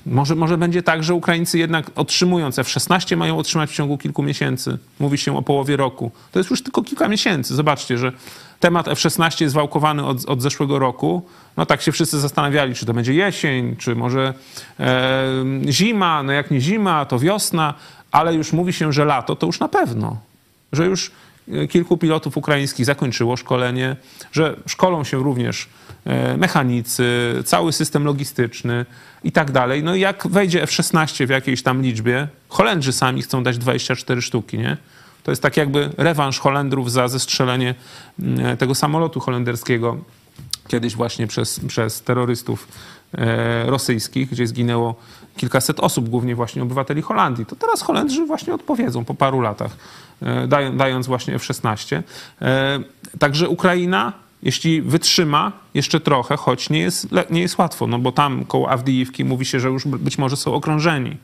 może, może będzie tak, że Ukraińcy jednak otrzymując F-16 mają otrzymać w ciągu kilku miesięcy. Mówi się o połowie roku. To jest już tylko kilka miesięcy. Zobaczcie, że temat F-16 jest wałkowany od, od zeszłego roku. No tak się wszyscy zastanawiali, czy to będzie jesień, czy może e, zima. No jak nie zima, to wiosna. Ale już mówi się, że lato to już na pewno. Że już e, kilku pilotów ukraińskich zakończyło szkolenie, że szkolą się również e, mechanicy, cały system logistyczny i tak dalej. No i jak wejdzie F-16 w jakiejś tam liczbie, Holendrzy sami chcą dać 24 sztuki, nie? To jest tak jakby rewanż Holendrów za zestrzelenie mm, tego samolotu holenderskiego kiedyś właśnie przez, przez terrorystów e, rosyjskich, gdzie zginęło kilkaset osób, głównie właśnie obywateli Holandii. To teraz Holendrzy właśnie odpowiedzą po paru latach, e, dając właśnie F-16. E, także Ukraina jeśli wytrzyma jeszcze trochę, choć nie jest, nie jest łatwo, no bo tam koło Awdijiwki mówi się, że już być może są okrążeni,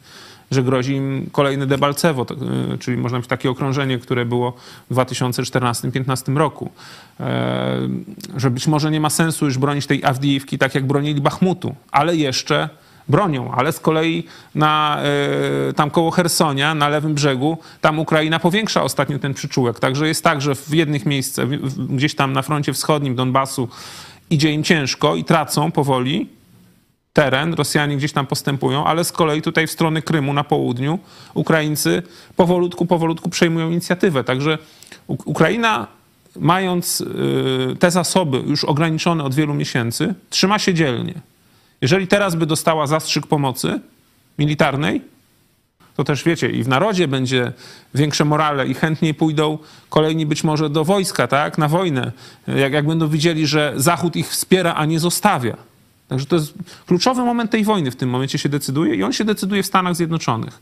że grozi im kolejne Debalcewo, y, czyli można być takie okrążenie, które było w 2014-2015 roku, e, że być może nie ma sensu już bronić tej Awdijiwki tak, jak bronili Bachmutu, ale jeszcze bronią, ale z kolei na, e, tam koło Hersonia, na lewym brzegu, tam Ukraina powiększa ostatnio ten przyczółek. Także jest tak, że w jednych miejscach, gdzieś tam na froncie wschodnim Donbasu idzie im ciężko i tracą powoli teren, Rosjanie gdzieś tam postępują, ale z kolei tutaj w stronę Krymu na południu Ukraińcy powolutku, powolutku przejmują inicjatywę. Także Ukraina mając y, te zasoby już ograniczone od wielu miesięcy, trzyma się dzielnie. Jeżeli teraz by dostała zastrzyk pomocy militarnej, to też wiecie, i w narodzie będzie większe morale i chętniej pójdą kolejni być może do wojska, tak, na wojnę, jak, jak będą widzieli, że Zachód ich wspiera, a nie zostawia. Także to jest kluczowy moment tej wojny w tym momencie się decyduje i on się decyduje w Stanach Zjednoczonych.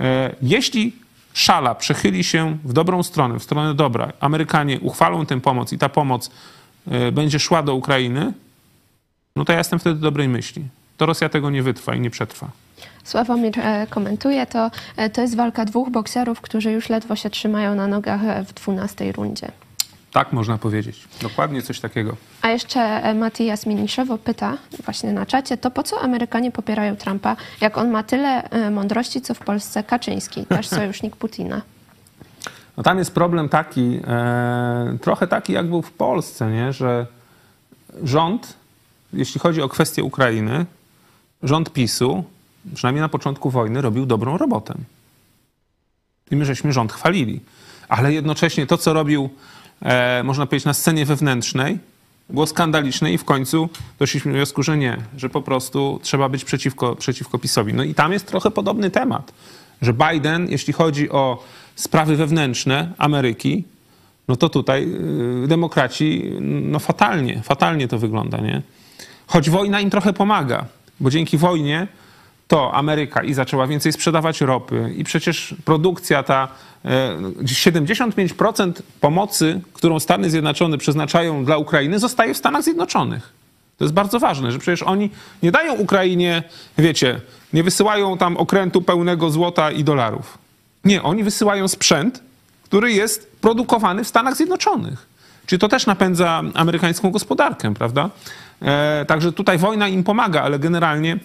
E, jeśli szala przechyli się w dobrą stronę, w stronę dobra, Amerykanie uchwalą tę pomoc i ta pomoc e, będzie szła do Ukrainy, no to ja jestem wtedy dobrej myśli. To Rosja tego nie wytrwa i nie przetrwa. Sławomir e, komentuje to. To jest walka dwóch bokserów, którzy już ledwo się trzymają na nogach w dwunastej rundzie. Tak można powiedzieć. Dokładnie coś takiego. A jeszcze Matias Miniszewo pyta właśnie na czacie, to po co Amerykanie popierają Trumpa, jak on ma tyle mądrości, co w Polsce Kaczyński, nasz sojusznik Putina? No tam jest problem taki, e, trochę taki jak był w Polsce, nie? że rząd jeśli chodzi o kwestię Ukrainy, rząd PiSu, przynajmniej na początku wojny, robił dobrą robotę. I my żeśmy rząd chwalili. Ale jednocześnie to, co robił, e, można powiedzieć, na scenie wewnętrznej, było skandaliczne i w końcu doszliśmy do wniosku, że nie, że po prostu trzeba być przeciwko, przeciwko PiSowi. No i tam jest trochę podobny temat, że Biden, jeśli chodzi o sprawy wewnętrzne Ameryki, no to tutaj y, demokraci, no fatalnie, fatalnie to wygląda, nie? Choć wojna im trochę pomaga, bo dzięki wojnie to Ameryka i zaczęła więcej sprzedawać ropy i przecież produkcja ta, 75% e, pomocy, którą Stany Zjednoczone przeznaczają dla Ukrainy zostaje w Stanach Zjednoczonych. To jest bardzo ważne, że przecież oni nie dają Ukrainie, wiecie, nie wysyłają tam okrętu pełnego złota i dolarów. Nie, oni wysyłają sprzęt, który jest produkowany w Stanach Zjednoczonych. Czyli to też napędza amerykańską gospodarkę, prawda? E, także tutaj wojna im pomaga, ale generalnie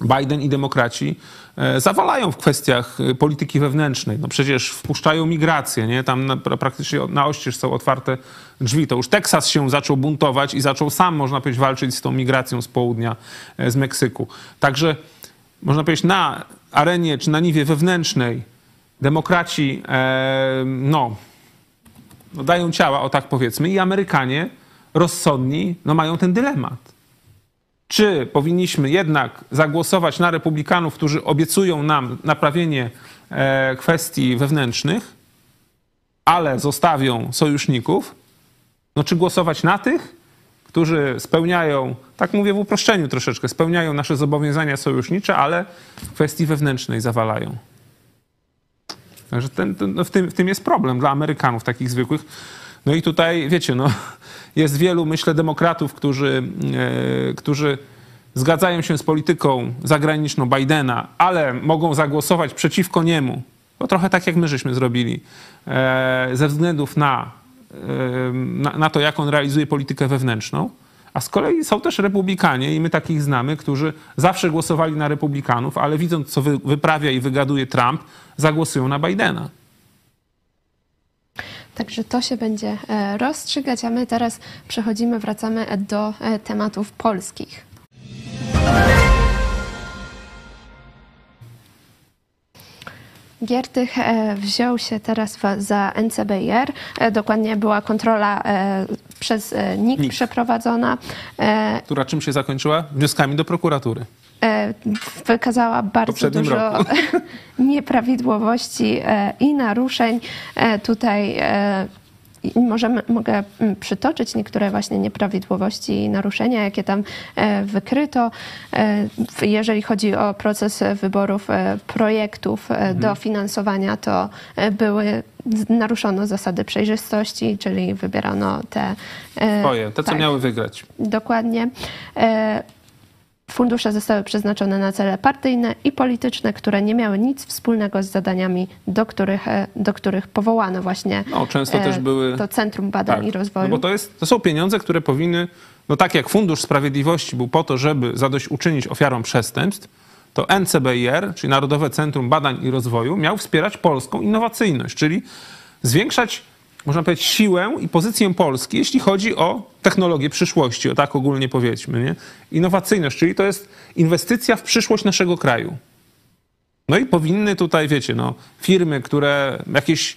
Biden i demokraci e, zawalają w kwestiach e, polityki wewnętrznej. No przecież wpuszczają migrację, nie? Tam na, praktycznie na oścież są otwarte drzwi. To już Teksas się zaczął buntować i zaczął sam, można powiedzieć, walczyć z tą migracją z południa, z Meksyku. Także można powiedzieć, na arenie czy na niwie wewnętrznej demokraci e, no, no, dają ciała, o tak powiedzmy, i Amerykanie rozsądni no, mają ten dylemat. Czy powinniśmy jednak zagłosować na republikanów, którzy obiecują nam naprawienie e, kwestii wewnętrznych, ale zostawią sojuszników? No, czy głosować na tych, którzy spełniają, tak mówię w uproszczeniu troszeczkę, spełniają nasze zobowiązania sojusznicze, ale w kwestii wewnętrznej zawalają? Także ten, ten, no w, tym, w tym jest problem dla Amerykanów takich zwykłych. No i tutaj, wiecie, no, jest wielu, myślę, demokratów, którzy, e, którzy zgadzają się z polityką zagraniczną Bidena, ale mogą zagłosować przeciwko niemu. To trochę tak, jak my żeśmy zrobili, e, ze względów na, e, na, na to, jak on realizuje politykę wewnętrzną. A z kolei są też republikanie, i my takich znamy, którzy zawsze głosowali na republikanów, ale widząc, co wyprawia i wygaduje Trump, zagłosują na Bidena. Także to się będzie e, rozstrzygać, a my teraz przechodzimy, wracamy do e, tematów polskich. Giertych e, wziął się teraz za NCBR. Dokładnie była kontrola przez NIK, NIK. przeprowadzona. Która czym się zakończyła? Wnioskami do prokuratury. E, wykazała bardzo dużo roku. nieprawidłowości e, i naruszeń. E, tutaj Możemy, mogę mm, przytoczyć niektóre właśnie nieprawidłowości i naruszenia, jakie tam wykryto. Jeżeli chodzi o proces wyborów projektów mhm. do finansowania, to były naruszono zasady przejrzystości, czyli wybierano te... Swoje, te co tak, miały wygrać. Dokładnie. Fundusze zostały przeznaczone na cele partyjne i polityczne, które nie miały nic wspólnego z zadaniami, do których, e, do których powołano właśnie no, często e, też były... to Centrum Badań tak, i Rozwoju. No bo to, jest, to są pieniądze, które powinny, no tak jak Fundusz Sprawiedliwości był po to, żeby zadośćuczynić ofiarom przestępstw, to NCBR, czyli Narodowe Centrum Badań i Rozwoju, miał wspierać polską innowacyjność, czyli zwiększać można powiedzieć, siłę i pozycję Polski, jeśli chodzi o technologię przyszłości, o tak ogólnie powiedzmy. Nie? Innowacyjność, czyli to jest inwestycja w przyszłość naszego kraju. No i powinny tutaj, wiecie, no, firmy, które jakieś,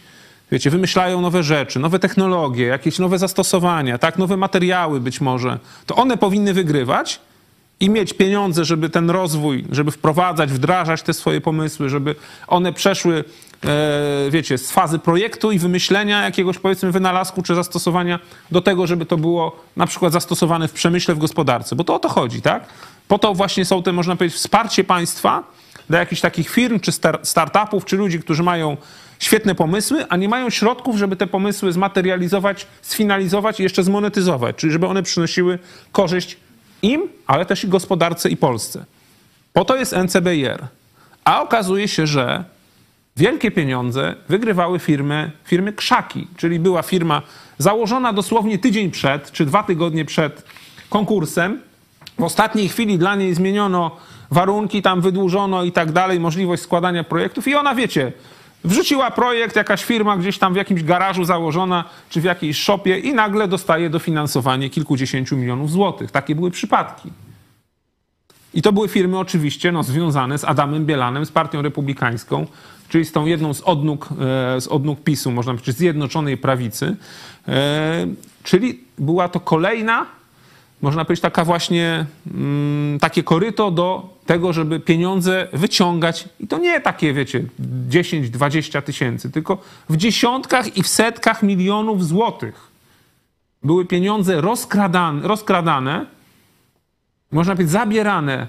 wiecie, wymyślają nowe rzeczy, nowe technologie, jakieś nowe zastosowania, tak, nowe materiały być może, to one powinny wygrywać i mieć pieniądze, żeby ten rozwój, żeby wprowadzać, wdrażać te swoje pomysły, żeby one przeszły E, wiecie, z fazy projektu i wymyślenia jakiegoś powiedzmy wynalazku czy zastosowania do tego, żeby to było na przykład zastosowane w przemyśle, w gospodarce, bo to o to chodzi, tak? Po to właśnie są te, można powiedzieć, wsparcie państwa dla jakichś takich firm czy startupów, czy ludzi, którzy mają świetne pomysły, a nie mają środków, żeby te pomysły zmaterializować, sfinalizować i jeszcze zmonetyzować, czyli żeby one przynosiły korzyść im, ale też i gospodarce i Polsce. Po to jest NCBR. A okazuje się, że wielkie pieniądze wygrywały firmy, firmy krzaki, czyli była firma założona dosłownie tydzień przed, czy dwa tygodnie przed konkursem. W ostatniej chwili dla niej zmieniono warunki, tam wydłużono i tak dalej, możliwość składania projektów i ona, wiecie, wrzuciła projekt, jakaś firma gdzieś tam w jakimś garażu założona, czy w jakiejś szopie i nagle dostaje dofinansowanie kilkudziesięciu milionów złotych. Takie były przypadki. I to były firmy oczywiście no, związane z Adamem Bielanem, z Partią Republikańską, czyli z tą jedną z odnóg, e, z odnóg PiSu, można powiedzieć, Zjednoczonej Prawicy. E, czyli była to kolejna, można powiedzieć, taka właśnie mm, takie koryto do tego, żeby pieniądze wyciągać. I to nie takie, wiecie, 10-20 tysięcy, tylko w dziesiątkach i w setkach milionów złotych. Były pieniądze rozkradane, rozkradane można powiedzieć, zabierane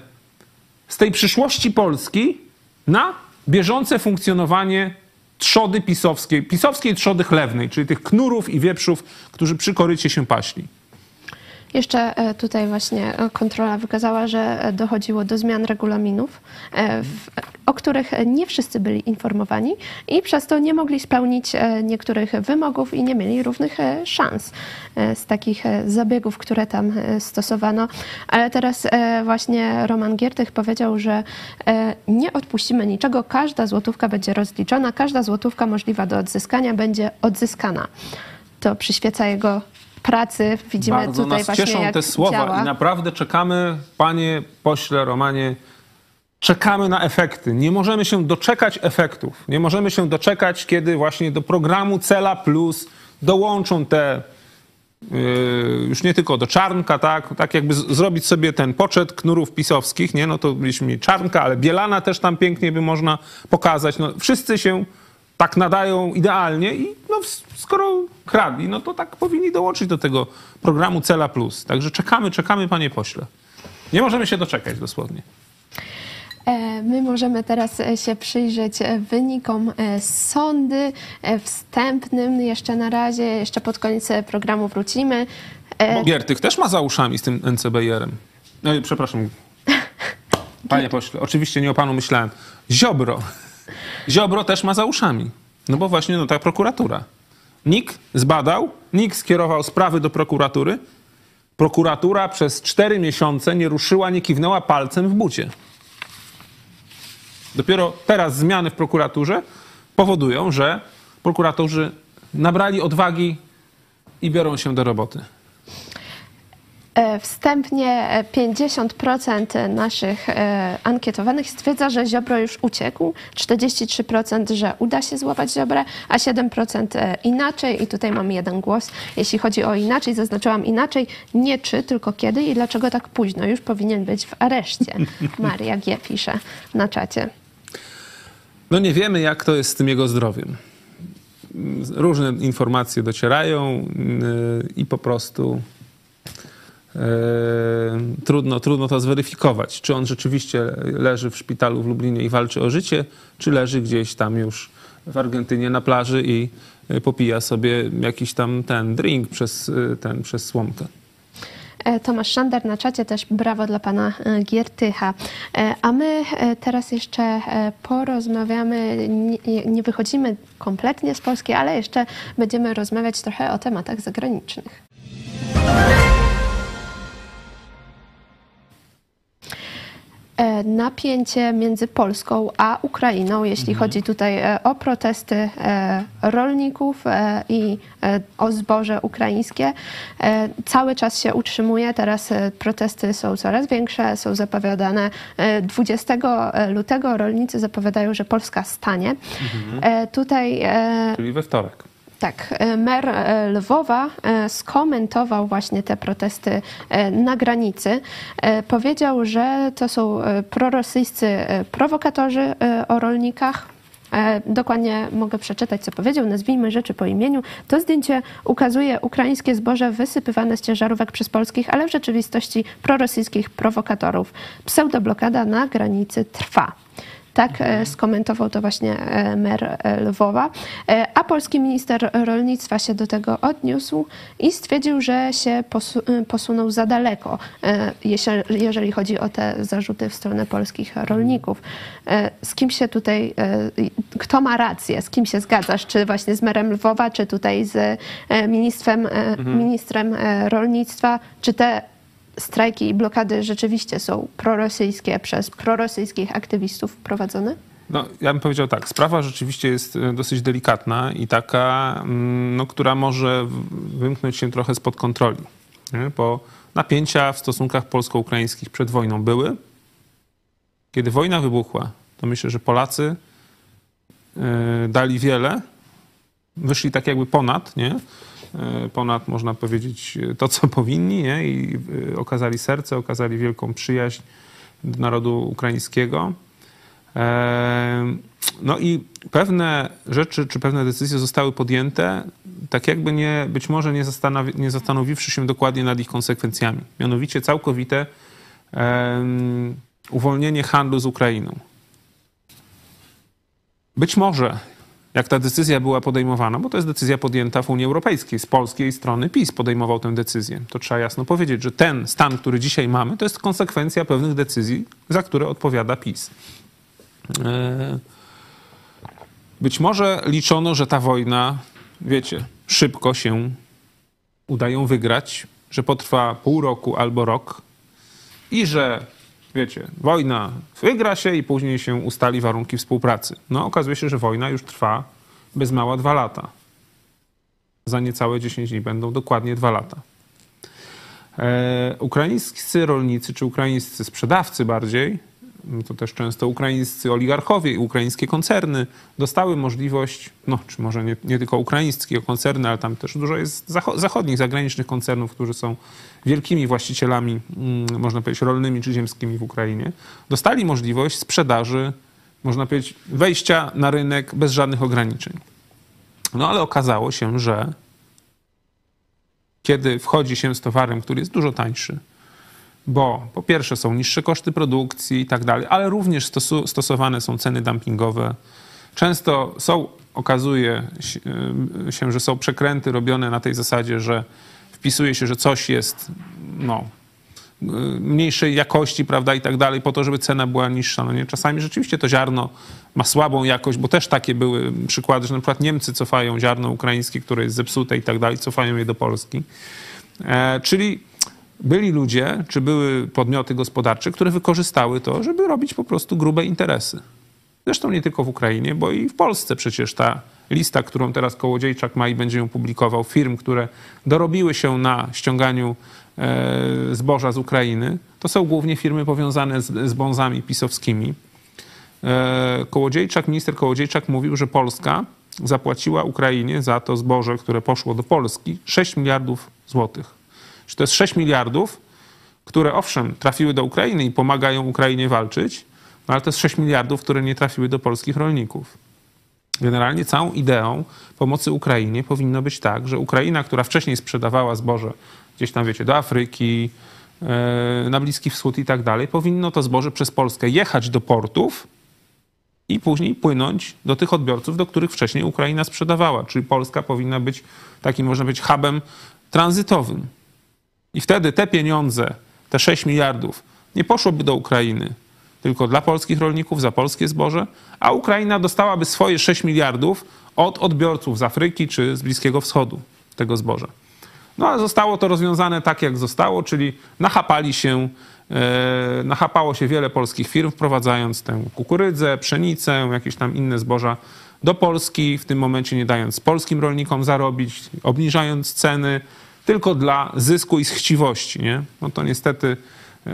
z tej przyszłości Polski na bieżące funkcjonowanie trzody pisowskiej, pisowskiej trzody chlewnej, czyli tych knurów i wieprzów, którzy przy korycie się paśli. Jeszcze e, tutaj właśnie e, kontrola wykazała, że e, dochodziło do zmian regulaminów, o których nie wszyscy byli informowani i przez to nie mogli spełnić niektórych wymogów i nie mieli równych szans z takich zabiegów, które tam stosowano. Ale teraz właśnie Roman Giertych powiedział, że nie odpuścimy niczego, każda złotówka będzie rozliczona, każda złotówka możliwa do odzyskania będzie odzyskana. To przyświeca jego pracy. Widzimy Bardzo tutaj nas właśnie cieszą jak te słowa działa. i naprawdę czekamy, panie pośle Romanie, czekamy na efekty. Nie możemy się doczekać efektów. Nie możemy się doczekać, kiedy właśnie do programu Cela Plus dołączą te yy, już nie tylko do Czarnka, tak, tak jakby zrobić sobie ten poczet knurów pisowskich, nie, no to byliśmy Czarnka, ale Bielana też tam pięknie by można pokazać. No, wszyscy się tak nadają idealnie i no, skoro kradli, no to tak powinni dołączyć do tego programu Cela Plus. Także czekamy, czekamy, panie pośle. Nie możemy się doczekać dosłownie. E, My możemy teraz e, się przyjrzeć e, wynikom sądy wstępnym jeszcze na razie, jeszcze pod koniec programu wrócimy. Bo Giertych też ma za uszami z tym NCBR-em. No przepraszam. Panie pośle, oczywiście nie o panu myślałem. Ziobro. Ziobro też ma za uszami. No bo właśnie no ta prokuratura. NIK zbadał, NIK skierował sprawy do prokuratury. Prokuratura przez cztery miesiące nie ruszyła, nie kiwnęła palcem w bucie. Dopiero teraz zmiany w prokuraturze powodują, że prokuratorzy nabrali odwagi i biorą się do roboty. E, Wstępnie e, 50% naszych e, ankietowanych stwierdza, że Ziobro już uciekł, 43% że uda się złapać Ziobrę, a 7% e, inaczej. I tutaj mamy jeden głos. Jeśli chodzi o inaczej, zaznaczyłam inaczej, nie czy, tylko kiedy i dlaczego tak późno. Już powinien być w areszcie. Maria G. pisze na czacie. No nie wiemy, jak to jest z tym jego zdrowiem. Różne informacje docierają yy, i po prostu trudno, trudno to zweryfikować. Czy on rzeczywiście leży w szpitalu w Lublinie i walczy o życie, czy leży gdzieś tam już w Argentynie na plaży i yy, popija sobie jakiś tam ten drink przez, yy, ten, przez słomkę. E, Tomasz Szander na czacie też brawo dla pana e, Giertycha. E, A my e, teraz jeszcze e, porozmawiamy, nie, nie wychodzimy kompletnie z Polski, ale jeszcze będziemy rozmawiać trochę o tematach zagranicznych. Napięcie między Polską a Ukrainą, jeśli chodzi tutaj e, o protesty e, rolników e, i e, o zboże ukraińskie, e, cały czas się utrzymuje. Teraz e, protesty są coraz większe, są zapowiadane. E, 20 lutego rolnicy zapowiadają, że Polska stanie. E, Tutaj e, Czyli we wtorek. Tak, e, mer e, Lwowa e, skomentował właśnie te protesty na granicy. Powiedział, że to są prorosyjscy prowokatorzy o rolnikach. Dokładnie mogę przeczytać, co powiedział. Nazwijmy rzeczy po imieniu. To zdjęcie ukazuje ukraińskie zboże wysypywane z ciężarówek przez polskich, ale w rzeczywistości prorosyjskich prowokatorów. Pseudoblokada na granicy trwa. Tak e, skomentował to właśnie e, mer e, Lwowa. A polski minister rolnictwa się do tego odniósł i stwierdził, że się posu- posunął za daleko, jeżeli chodzi o te zarzuty w stronę polskich rolników. Z kim się tutaj, kto ma rację, z kim się zgadzasz? Czy właśnie z merem Lwowa, czy tutaj z e, ministrem, ministrem rolnictwa? Czy te strajki i blokady rzeczywiście są prorosyjskie przez prorosyjskich aktywistów prowadzone? No, ja bym powiedział tak, sprawa rzeczywiście jest e, dosyć delikatna i taka, mm, no, która może wymknąć się trochę spod kontroli. Nie? Bo napięcia w stosunkach polsko-ukraińskich przed wojną były, kiedy wojna wybuchła, to myślę, że Polacy e, dali wiele, wyszli tak jakby ponad, nie? E, ponad, można powiedzieć, to, co powinni, nie? I e, okazali serce, okazali wielką przyjaźń do narodu ukraińskiego. No i pewne rzeczy, czy pewne decyzje zostały podjęte, tak jakby nie, być może nie, zastanowi, nie zastanowiwszy się dokładnie nad ich konsekwencjami. Mianowicie całkowite um, uwolnienie handlu z Ukrainą. Być może, jak ta decyzja była podejmowana, bo to jest decyzja podjęta w Unii Europejskiej, z polskiej strony PiS podejmował tę decyzję, to trzeba jasno powiedzieć, że ten stan, który dzisiaj mamy, to jest konsekwencja pewnych decyzji, za które odpowiada PiS. E, być może liczono, że ta wojna, wiecie, szybko się udają wygrać, że potrwa pół roku albo rok i że, wiecie, wojna wygra się i później się ustali warunki współpracy. No, okazuje się, że wojna już trwa bez mała dwa lata. Za niecałe 10 dni będą dokładnie dwa lata. E, ukraińscy rolnicy, czy ukraińscy sprzedawcy bardziej, to też często ukraińscy oligarchowie i ukraińskie koncerny dostały możliwość, no czy może nie, nie tylko ukraińskie koncerny, ale tam też dużo jest zachodnich, zagranicznych koncernów, którzy są wielkimi właścicielami, mm, można powiedzieć, rolnymi czy ziemskimi w Ukrainie, dostali możliwość sprzedaży, można powiedzieć, wejścia na rynek bez żadnych ograniczeń. No ale okazało się, że kiedy wchodzi się z towarem, który jest dużo tańszy, bo po pierwsze są niższe koszty produkcji i tak dalej, ale również stosowane są ceny dumpingowe. Często są, okazuje się, że są przekręty robione na tej zasadzie, że wpisuje się, że coś jest no, mniejszej jakości, prawda, i tak dalej, po to, żeby cena była niższa. No nie? Czasami rzeczywiście to ziarno ma słabą jakość, bo też takie były przykłady, że na przykład Niemcy cofają ziarno ukraińskie, które jest zepsute i tak dalej, cofają je do Polski. E, czyli byli ludzie, czy były podmioty gospodarcze, które wykorzystały to, żeby robić po prostu grube interesy. Zresztą nie tylko w Ukrainie, bo i w Polsce przecież ta lista, którą teraz Kołodziejczak ma i będzie ją publikował, firm, które dorobiły się na ściąganiu e, zboża z Ukrainy, to są głównie firmy powiązane z, z pisowskimi. E, Kołodziejczak, minister Kołodziejczak mówił, że Polska zapłaciła Ukrainie za to zboże, które poszło do Polski, 6 miliardów złotych. Czy to jest 6 miliardów, które owszem trafiły do Ukrainy i pomagają Ukrainie walczyć, no ale to jest 6 miliardów, które nie trafiły do polskich rolników. Generalnie całą ideą pomocy Ukrainie powinno być tak, że Ukraina, która wcześniej sprzedawała zboże gdzieś tam, wiecie, do Afryki, e, na Bliski Wschód i tak dalej, powinno to zboże przez Polskę jechać do portów i później płynąć do tych odbiorców, do których wcześniej Ukraina sprzedawała. Czyli Polska powinna być takim, można być, hubem tranzytowym. I wtedy te pieniądze, te 6 miliardów, nie poszłoby do Ukrainy, tylko dla polskich rolników, za polskie zboże, a Ukraina dostałaby swoje 6 miliardów od odbiorców z Afryki czy z Bliskiego Wschodu tego zboża. No a zostało to rozwiązane tak, jak zostało, czyli nachapali się, e, nachapało się wiele polskich firm, wprowadzając tę kukurydzę, pszenicę, jakieś tam inne zboża do Polski, w tym momencie nie dając polskim rolnikom zarobić, obniżając ceny, tylko dla zysku i chciwości. Nie? No to niestety e,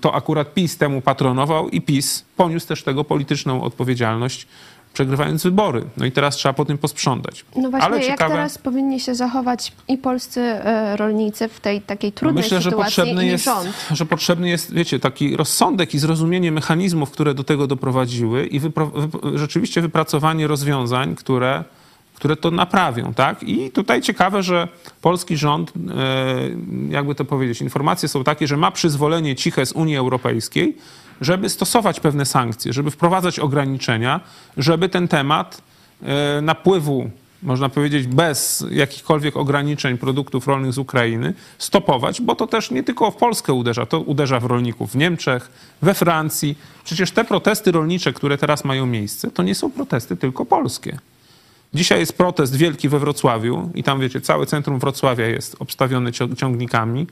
to akurat PiS temu patronował i PiS poniósł też tego polityczną odpowiedzialność przegrywając wybory. No i teraz trzeba po tym posprzątać. No właśnie, Ale jak ciekawe... teraz powinni się zachować i polscy e, rolnicy w tej takiej trudnej Myślę, sytuacji że potrzebny jest, rząd? że potrzebny jest, wiecie, taki rozsądek i zrozumienie mechanizmów, które do tego doprowadziły i wypro... rzeczywiście wypracowanie rozwiązań, które które to naprawią, tak? I tutaj ciekawe, że polski rząd, e, jakby to powiedzieć, informacje są takie, że ma przyzwolenie ciche z Unii Europejskiej, żeby stosować pewne sankcje, żeby wprowadzać ograniczenia, żeby ten temat e, napływu, można powiedzieć, bez jakichkolwiek ograniczeń produktów rolnych z Ukrainy stopować, bo to też nie tylko w Polskę uderza, to uderza w rolników w Niemczech, we Francji. Przecież te protesty rolnicze, które teraz mają miejsce, to nie są protesty tylko polskie. Dzisiaj jest protest wielki we Wrocławiu i tam, wiecie, całe centrum Wrocławia jest obstawione ciągnikami,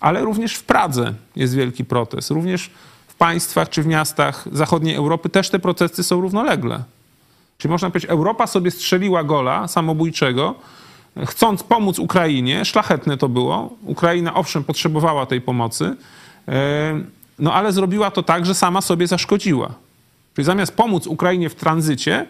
ale również w Pradze jest wielki protest. Również w państwach czy w miastach zachodniej Europy też te protesty są równolegle. Czyli można powiedzieć, Europa sobie strzeliła gola samobójczego, chcąc pomóc Ukrainie, szlachetne to było. Ukraina owszem potrzebowała tej pomocy. no ale zrobiła to tak, że sama sobie zaszkodziła. Czyli zamiast pomóc Ukrainie w tranzycie,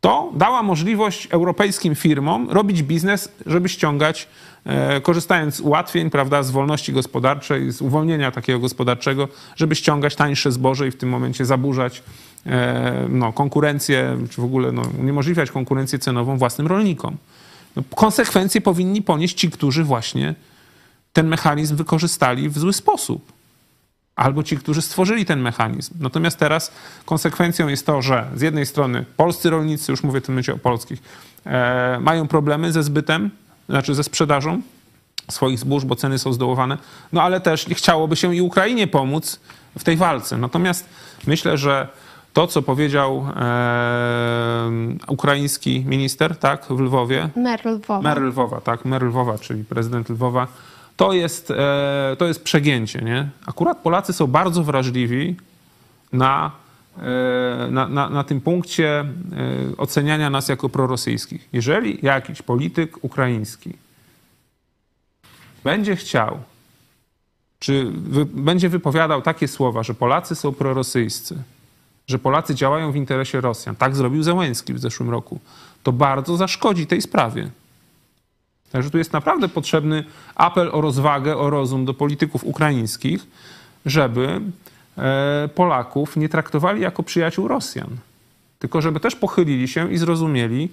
to dała możliwość europejskim firmom robić biznes, żeby ściągać, e, korzystając z ułatwień, prawda, z wolności gospodarczej, z uwolnienia takiego gospodarczego, żeby ściągać tańsze zboże i w tym momencie zaburzać e, no, konkurencję, czy w ogóle no, uniemożliwiać konkurencję cenową własnym rolnikom. No, konsekwencje powinni ponieść ci, którzy właśnie ten mechanizm wykorzystali w zły sposób albo ci, którzy stworzyli ten mechanizm. Natomiast teraz konsekwencją jest to, że z jednej strony polscy rolnicy, już mówię w tym momencie o polskich, e, mają problemy ze zbytem, znaczy ze sprzedażą swoich zbóż, bo ceny są zdołowane, no ale też chciałoby się i Ukrainie pomóc w tej walce. Natomiast myślę, że to, co powiedział e, ukraiński minister, tak, w Lwowie. Mer Lwowa. Mer Lwowa, tak, mer Lwowa, czyli prezydent Lwowa, to jest, e, to jest przegięcie. Nie? Akurat Polacy są bardzo wrażliwi na, e, na, na, na tym punkcie e, oceniania nas jako prorosyjskich. Jeżeli jakiś polityk ukraiński będzie chciał, czy wy, będzie wypowiadał takie słowa, że Polacy są prorosyjscy, że Polacy działają w interesie Rosjan, tak zrobił Zełenski w zeszłym roku, to bardzo zaszkodzi tej sprawie. Także tu jest naprawdę potrzebny apel o rozwagę, o rozum do polityków ukraińskich, żeby e, Polaków nie traktowali jako przyjaciół Rosjan, tylko żeby też pochylili się i zrozumieli,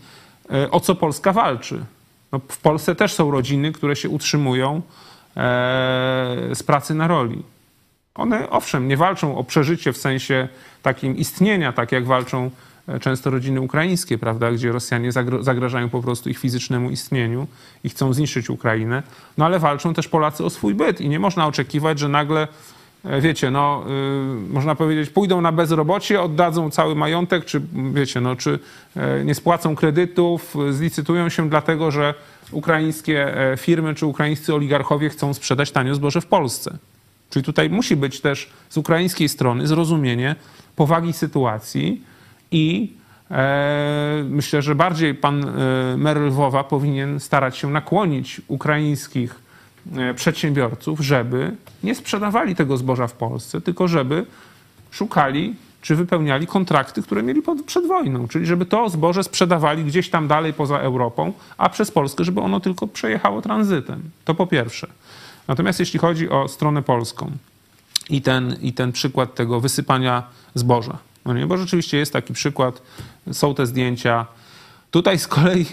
e, o co Polska walczy. No, w Polsce też są rodziny, które się utrzymują e, z pracy na roli. One owszem, nie walczą o przeżycie w sensie takim istnienia, tak jak walczą często rodziny ukraińskie, prawda, gdzie Rosjanie zagrażają po prostu ich fizycznemu istnieniu i chcą zniszczyć Ukrainę, no ale walczą też Polacy o swój byt i nie można oczekiwać, że nagle e, wiecie, no, y, można powiedzieć, pójdą na bezrobocie, oddadzą cały majątek, czy wiecie, no, czy y, nie spłacą kredytów, zlicytują się dlatego, że ukraińskie firmy czy ukraińscy oligarchowie chcą sprzedać tanio zboże w Polsce. Czyli tutaj musi być też z ukraińskiej strony zrozumienie powagi sytuacji, i e, myślę, że bardziej pan e, mer Lwowa powinien starać się nakłonić ukraińskich e, przedsiębiorców, żeby nie sprzedawali tego zboża w Polsce, tylko żeby szukali czy wypełniali kontrakty, które mieli pod, przed wojną, czyli żeby to zboże sprzedawali gdzieś tam dalej poza Europą, a przez Polskę, żeby ono tylko przejechało tranzytem. To po pierwsze. Natomiast jeśli chodzi o stronę polską i ten, i ten przykład tego wysypania zboża, no nie, bo rzeczywiście jest taki przykład, są te zdjęcia. Tutaj z kolei,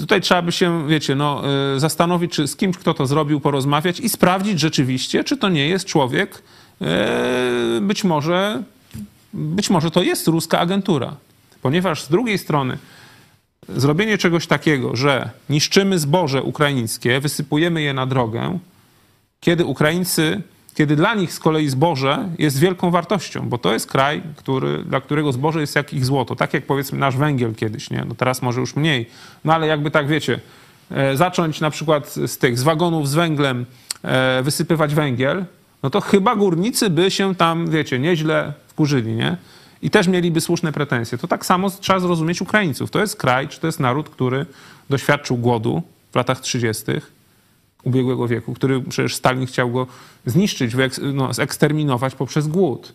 tutaj trzeba by się, wiecie, no, y, zastanowić, czy z kimś, kto to zrobił, porozmawiać i sprawdzić rzeczywiście, czy to nie jest człowiek, y, być może, być może to jest ruska agentura. Ponieważ z drugiej strony zrobienie czegoś takiego, że niszczymy zboże ukraińskie, wysypujemy je na drogę, kiedy Ukraińcy kiedy dla nich z kolei zboże jest wielką wartością, bo to jest kraj, który, dla którego zboże jest jak ich złoto. Tak jak powiedzmy nasz węgiel kiedyś, nie? No teraz może już mniej. No ale jakby tak wiecie, e, zacząć na przykład z tych, z wagonów z węglem e, wysypywać węgiel, no to chyba górnicy by się tam, wiecie, nieźle wkurzyli, nie? I też mieliby słuszne pretensje. To tak samo trzeba zrozumieć Ukraińców. To jest kraj, czy to jest naród, który doświadczył głodu w latach 30., ubiegłego wieku, który przecież Stalin chciał go zniszczyć, no, zeksterminować poprzez głód.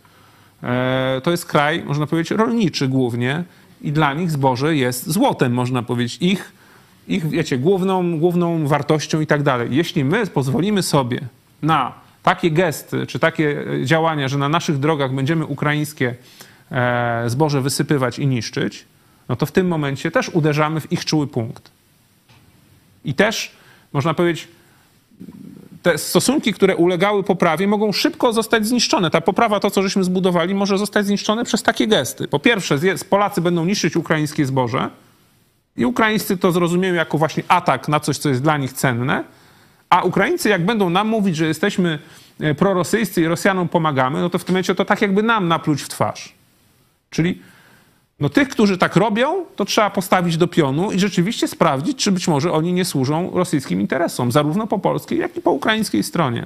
E, to jest kraj, można powiedzieć, rolniczy głównie i dla nich zboże jest złotem, można powiedzieć. Ich, ich wiecie, główną, główną wartością i tak dalej. Jeśli my pozwolimy sobie na takie gesty, czy takie działania, że na naszych drogach będziemy ukraińskie e, zboże wysypywać i niszczyć, no to w tym momencie też uderzamy w ich czuły punkt. I też, można powiedzieć, te stosunki, które ulegały poprawie, mogą szybko zostać zniszczone. Ta poprawa, to co żeśmy zbudowali, może zostać zniszczone przez takie gesty. Po pierwsze, Polacy będą niszczyć ukraińskie zboże i Ukraińscy to zrozumieją jako właśnie atak na coś, co jest dla nich cenne, a Ukraińcy, jak będą nam mówić, że jesteśmy e, prorosyjscy i Rosjanom pomagamy, no to w tym momencie to tak jakby nam napluć w twarz. Czyli no tych, którzy tak robią, to trzeba postawić do pionu i rzeczywiście sprawdzić, czy być może oni nie służą rosyjskim interesom, zarówno po polskiej, jak i po ukraińskiej stronie.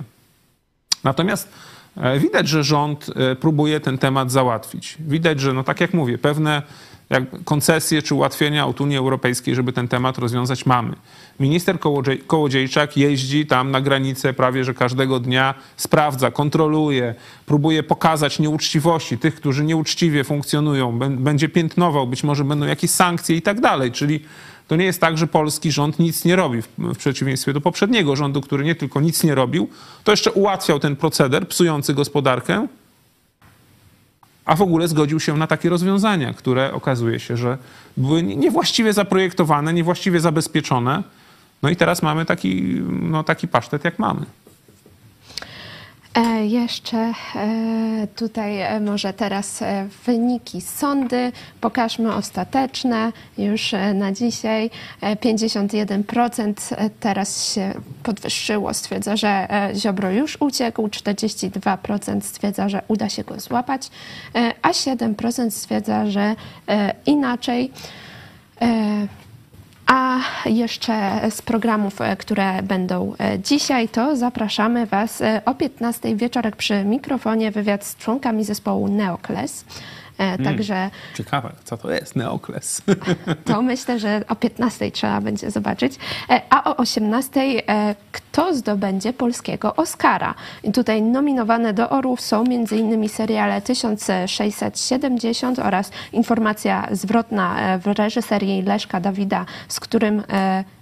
Natomiast e, widać, że rząd e, próbuje ten temat załatwić. Widać, że, no tak jak mówię, pewne, koncesje czy ułatwienia od Unii Europejskiej, żeby ten temat rozwiązać mamy. Minister Kołodziejczak jeździ tam na granicę prawie, że każdego dnia sprawdza, kontroluje, próbuje pokazać nieuczciwości tych, którzy nieuczciwie funkcjonują, będzie piętnował, być może będą jakieś sankcje i tak dalej. Czyli to nie jest tak, że polski rząd nic nie robi, w przeciwieństwie do poprzedniego rządu, który nie tylko nic nie robił, to jeszcze ułatwiał ten proceder psujący gospodarkę, a w ogóle zgodził się na takie rozwiązania, które okazuje się, że były niewłaściwie zaprojektowane, niewłaściwie zabezpieczone. No i teraz mamy taki, no, taki pasztet, jak mamy. E, jeszcze e, tutaj e, może teraz wyniki sądy. Pokażmy ostateczne już na dzisiaj. 51% teraz się podwyższyło, stwierdza, że Ziobro już uciekł, 42% stwierdza, że uda się go złapać, a 7% stwierdza, że inaczej. A jeszcze z programów, e, które będą e, dzisiaj, to zapraszamy Was e, o 15 wieczorek przy mikrofonie wywiad z członkami zespołu Neokles. Także. Ciekawe, co to jest Neokles. To myślę, że o 15 trzeba będzie zobaczyć. A o 18 kto zdobędzie polskiego Oscara? I tutaj nominowane do Orłów są m.in. seriale 1670 oraz informacja zwrotna w reżyserii Leszka Dawida, z którym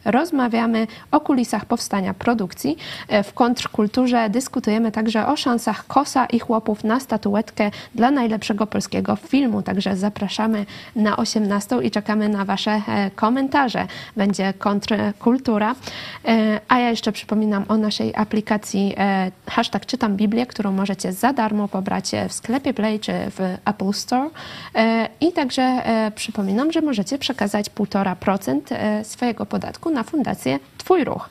rozmawiamy o kulisach powstania produkcji. E, w kontrkulturze dyskutujemy także o szansach Kosa i chłopów na statuetkę dla najlepszego polskiego filmu. Także zapraszamy na 18 i czekamy na Wasze e, komentarze. Będzie kontrkultura. E, a ja jeszcze przypominam o naszej aplikacji hashtag czytam Biblię, którą możecie za darmo pobrać w sklepie Play czy w Apple Store. I także przypominam, że możecie przekazać 1,5% swojego podatku na fundację Twój Ruch.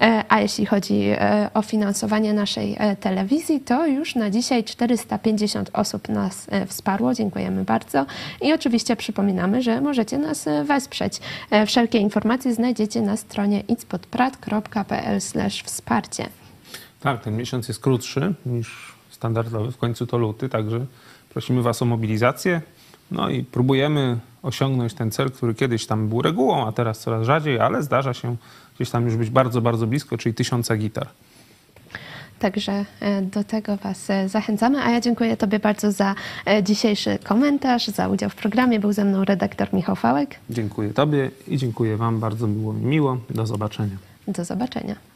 E, a jeśli chodzi e, o finansowanie naszej e, telewizji, to już na dzisiaj 450 osób nas wsparło. Dziękujemy bardzo. I oczywiście przypominamy, że możecie nas wesprzeć. Wszelkie informacje znajdziecie na stronie itspodprat.pl wsparcie. Tak, ten miesiąc jest krótszy niż standardowy. W końcu to luty, także prosimy Was o mobilizację. No i próbujemy osiągnąć ten cel, który kiedyś tam był regułą, a teraz coraz rzadziej, ale zdarza się gdzieś tam już być bardzo, bardzo blisko, czyli tysiąca gitar. Także e, do tego Was e, zachęcamy. A ja dziękuję Tobie bardzo za e, dzisiejszy komentarz, za udział w programie. Był ze mną redaktor Michał Fałek. Dziękuję Tobie i dziękuję Wam. Bardzo było mi miło. Do zobaczenia. Do zobaczenia.